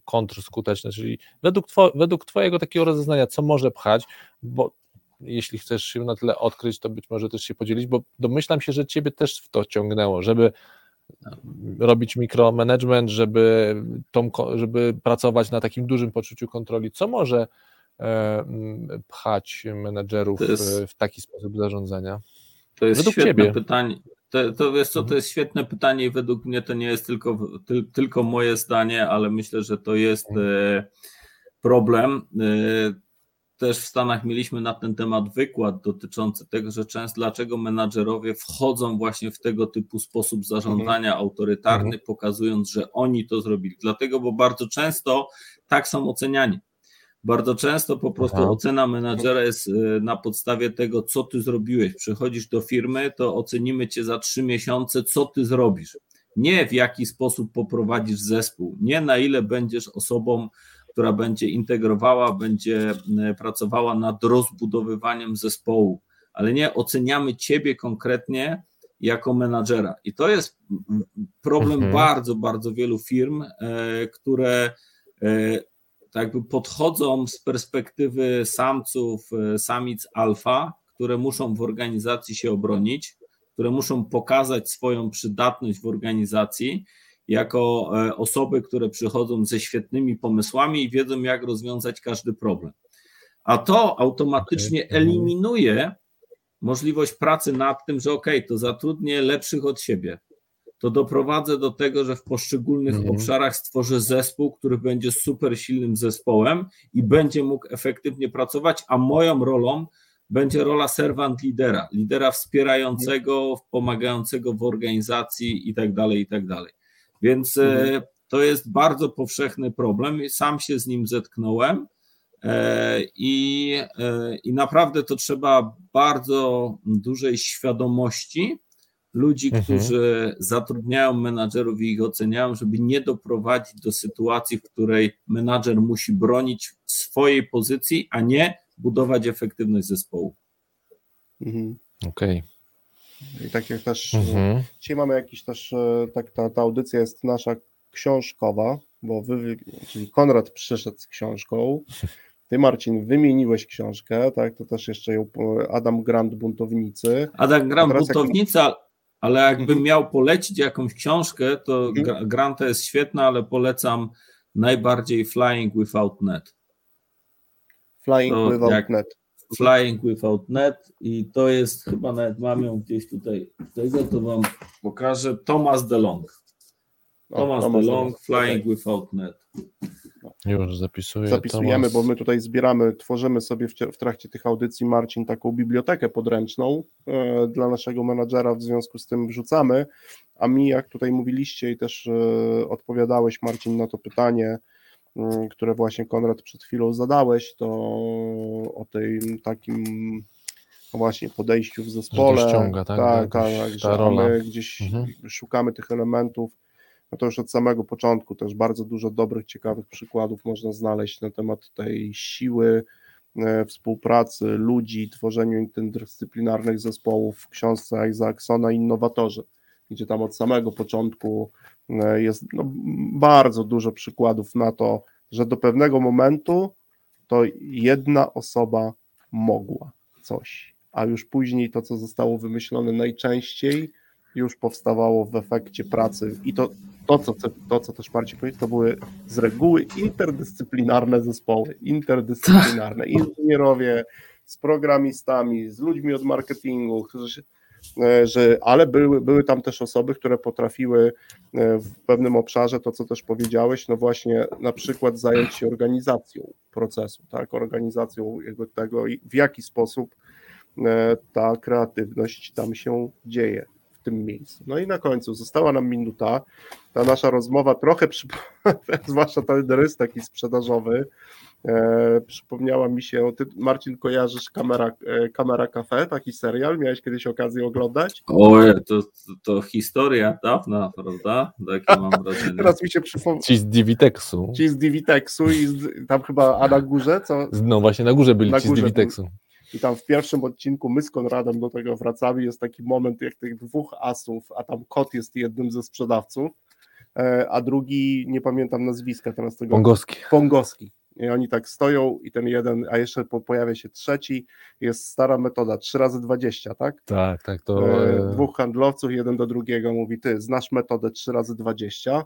kontrskuteczne, czyli według, two, według Twojego takiego rozeznania, co może pchać, bo jeśli chcesz się na tyle odkryć, to być może też się podzielić, bo domyślam się, że Ciebie też w to ciągnęło, żeby robić mikromanagement, żeby, tą, żeby pracować na takim dużym poczuciu kontroli, co może e, pchać menedżerów jest, w taki sposób zarządzania? To jest według świetne ciebie. pytanie. To, to, jest co, to mhm. jest świetne pytanie i według mnie to nie jest tylko, ty, tylko moje zdanie, ale myślę, że to jest mhm. e, problem. E, też w Stanach mieliśmy na ten temat wykład dotyczący tego, że często dlaczego menadżerowie wchodzą właśnie w tego typu sposób zarządzania mhm. autorytarny, mhm. pokazując, że oni to zrobili. Dlatego, bo bardzo często tak są oceniani. Bardzo często po prostu Aha. ocena menadżera jest y, na podstawie tego, co ty zrobiłeś. Przychodzisz do firmy, to ocenimy cię za trzy miesiące, co ty zrobisz. Nie w jaki sposób poprowadzisz zespół, nie na ile będziesz osobą, która będzie integrowała, będzie y, pracowała nad rozbudowywaniem zespołu, ale nie oceniamy ciebie konkretnie jako menadżera. I to jest problem mhm. bardzo, bardzo wielu firm, e, które tak podchodzą z perspektywy samców, e, samic alfa, które muszą w organizacji się obronić, które muszą pokazać swoją przydatność w organizacji jako e, osoby, które przychodzą ze świetnymi pomysłami i wiedzą, jak rozwiązać każdy problem. A to automatycznie mhm. eliminuje możliwość pracy nad tym, że ok, to zatrudnię lepszych od siebie, to doprowadzę do tego, że w poszczególnych mhm. obszarach stworzę zespół, który będzie super silnym zespołem i będzie mógł efektywnie pracować, a moją rolą będzie rola servant lidera, lidera wspierającego, pomagającego w organizacji i tak dalej, i tak dalej. Więc e, mhm. to jest bardzo powszechny problem. Sam się z nim zetknąłem. E, I, e, I naprawdę to trzeba bardzo dużej świadomości, ludzi, mhm. którzy zatrudniają menadżerów i ich oceniają, żeby nie doprowadzić do sytuacji, w której menadżer musi bronić swojej pozycji, a nie budować efektywność zespołu. Mhm. Okej. Okay. I tak jak też mhm. dzisiaj mamy jakiś też, e, tak ta, ta audycja jest nasza książkowa, bo wy, czyli Konrad przyszedł z książką, ty, Marcin, wymieniłeś książkę, tak? To też jeszcze ją Adam Grant Buntownicy. Adam Grant Buntownica, ale jakbym mhm. miał polecić jakąś książkę, to mhm. Granta jest świetna, ale polecam najbardziej Flying Without Net. Flying to Without Net. Flying Without Net i to jest, chyba nawet mam ją gdzieś tutaj, tego to wam pokażę, Thomas DeLong. Thomas, Thomas DeLong, Flying okay. Without Net. Już zapisuję. Zapisujemy, bo my tutaj zbieramy, tworzymy sobie w, cie- w trakcie tych audycji, Marcin, taką bibliotekę podręczną e, dla naszego menadżera, w związku z tym wrzucamy, a mi, jak tutaj mówiliście i też e, odpowiadałeś, Marcin, na to pytanie, mm, które właśnie Konrad przed chwilą zadałeś, to o tej takim właśnie podejściu w zespole. ściąga, tak, tak, tak, tak ta że rola. my gdzieś Mhm. szukamy tych elementów, no to już od samego początku też bardzo dużo dobrych, ciekawych przykładów można znaleźć na temat tej siły e, współpracy ludzi, tworzeniu interdyscyplinarnych zespołów w książce Isaacsona Innowatorzy, gdzie tam od samego początku e, jest no, bardzo dużo przykładów na to, że do pewnego momentu to jedna osoba mogła coś, a już później to, co zostało wymyślone najczęściej, już powstawało w efekcie pracy i to, to, co, to co też Marcin powiedział, to były z reguły interdyscyplinarne zespoły, interdyscyplinarne, inżynierowie z programistami, z ludźmi od marketingu, którzy się, e, że, ale były, były tam też osoby, które potrafiły e, w pewnym obszarze, to co też powiedziałeś, no właśnie na przykład zająć się organizacją procesu, tak, organizacją jego tego i w jaki sposób e, ta kreatywność tam się dzieje tym miejscu. No i na końcu została nam minuta. Ta nasza rozmowa trochę przypomniała, zwłaszcza ten rys taki sprzedażowy, e, przypomniała mi się, ty Marcin kojarzysz Kamera, e, Kamera Cafe, taki serial, miałeś kiedyś okazję oglądać? Oj, to, to, to historia dawna, prawda? Takie mam wrażenie. Teraz mi się przypomniał. Ci z Divitexu. Ci z Divitexu i z, tam chyba, a na górze, co? No właśnie na górze byli Na ci z górze Divitexu. I tam w pierwszym odcinku my z Konradem do tego wracamy. Jest taki moment, jak tych dwóch asów, a tam kot jest jednym ze sprzedawców, e, a drugi, nie pamiętam nazwiska teraz tego. Pongowski. Pongowski. I oni tak stoją i ten jeden, a jeszcze po, pojawia się trzeci, jest stara metoda, 3 razy 20, tak? Tak, tak, to E, dwóch handlowców, jeden do drugiego mówi, ty znasz metodę 3 razy 20,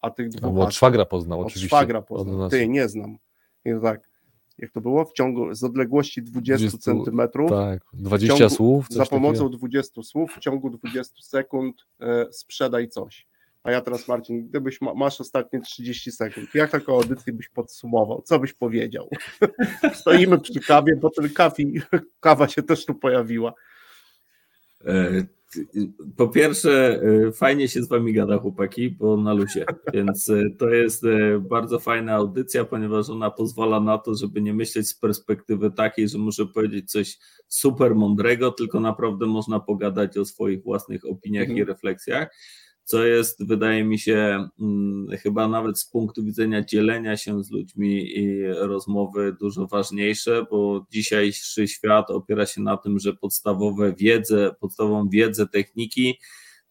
a tych no, dwóch bo od asów- szwagra poznał oczywiście. szwagra poznał. Ty, nie znam. I tak, jak to było? W ciągu, z odległości 20 20 centymetrów, Tak, 20 ciągu- słów. za pomocą takiego. 20 słów w ciągu 20 sekund e, sprzedaj coś. A ja teraz, Marcin, gdybyś ma, masz ostatnie 30 sekund, jak taką audycję byś podsumował? Co byś powiedział? Stoimy przy kawie, bo ten kawi, kawa się też tu pojawiła. Po pierwsze, e, fajnie się z wami gada, chłopaki, bo na luzie. Więc e, to jest e, bardzo fajna audycja, ponieważ ona pozwala na to, żeby nie myśleć z perspektywy takiej, że muszę powiedzieć coś super mądrego, tylko naprawdę można pogadać o swoich własnych opiniach Mhm. i refleksjach. Co jest, wydaje mi się, mm, chyba nawet z punktu widzenia dzielenia się z ludźmi i rozmowy dużo ważniejsze, bo dzisiejszy świat opiera się na tym, że podstawowe wiedzę, podstawową wiedzę, techniki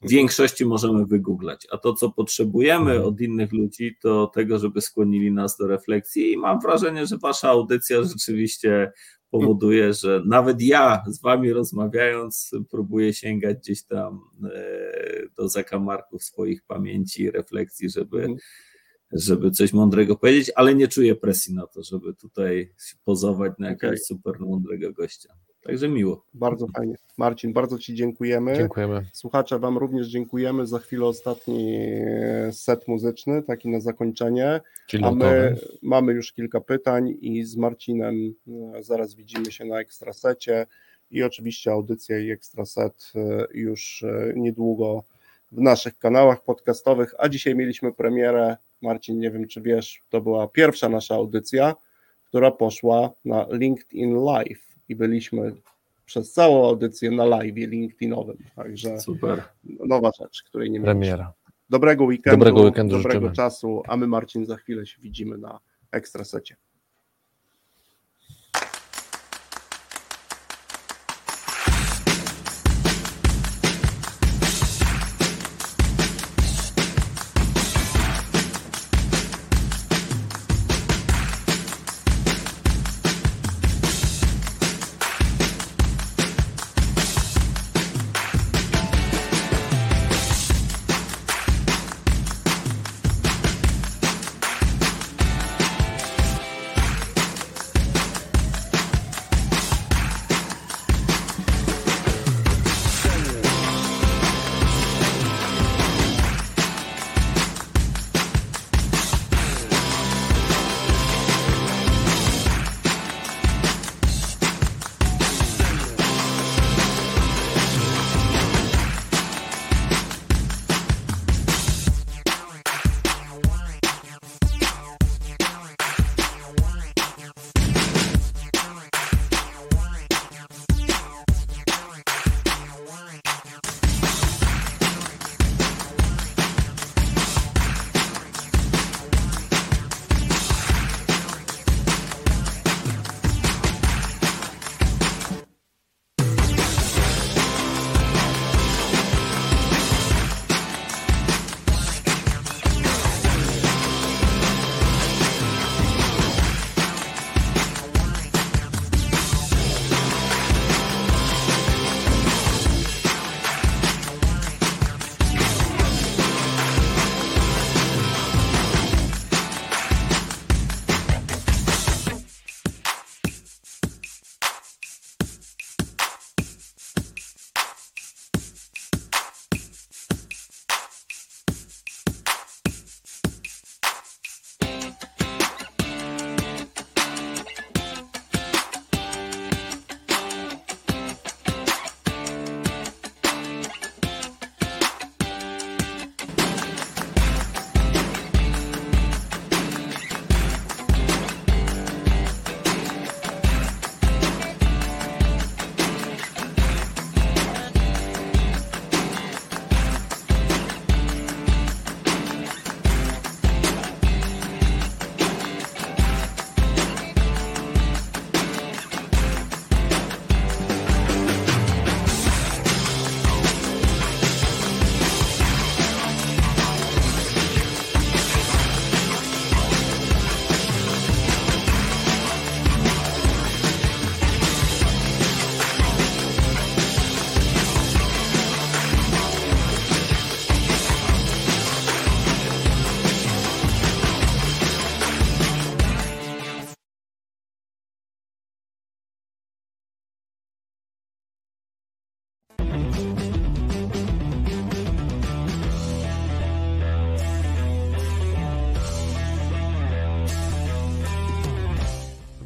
w większości możemy wygooglać, a to, co potrzebujemy Mhm. od innych ludzi, to tego, żeby skłonili nas do refleksji i mam wrażenie, że wasza audycja rzeczywiście powoduje, że nawet ja z wami rozmawiając próbuję sięgać gdzieś tam e, do zakamarków swoich pamięci i refleksji, żeby, Mhm. żeby coś mądrego powiedzieć, ale nie czuję presji na to, żeby tutaj pozować na jakiegoś Okej. super mądrego gościa. Także miło. Bardzo fajnie. Marcin, bardzo Ci dziękujemy. Dziękujemy. Słuchacze, Wam również dziękujemy. Za chwilę ostatni set muzyczny, taki na zakończenie. Czyli A my mamy już kilka pytań i z Marcinem e, zaraz widzimy się na ekstrasecie i oczywiście audycja i ekstraset e, już e, niedługo w naszych kanałach podcastowych, a dzisiaj mieliśmy premierę, Marcin, nie wiem czy wiesz, to była pierwsza nasza audycja, która poszła na LinkedIn Live i byliśmy przez całą audycję na live LinkedInowym, także Super. nowa rzecz, której nie mieliśmy. Premiera. Dobrego weekendu, Dobrego weekendu dobrego życzymy. czasu, a my Marcin za chwilę się widzimy na ekstrasecie.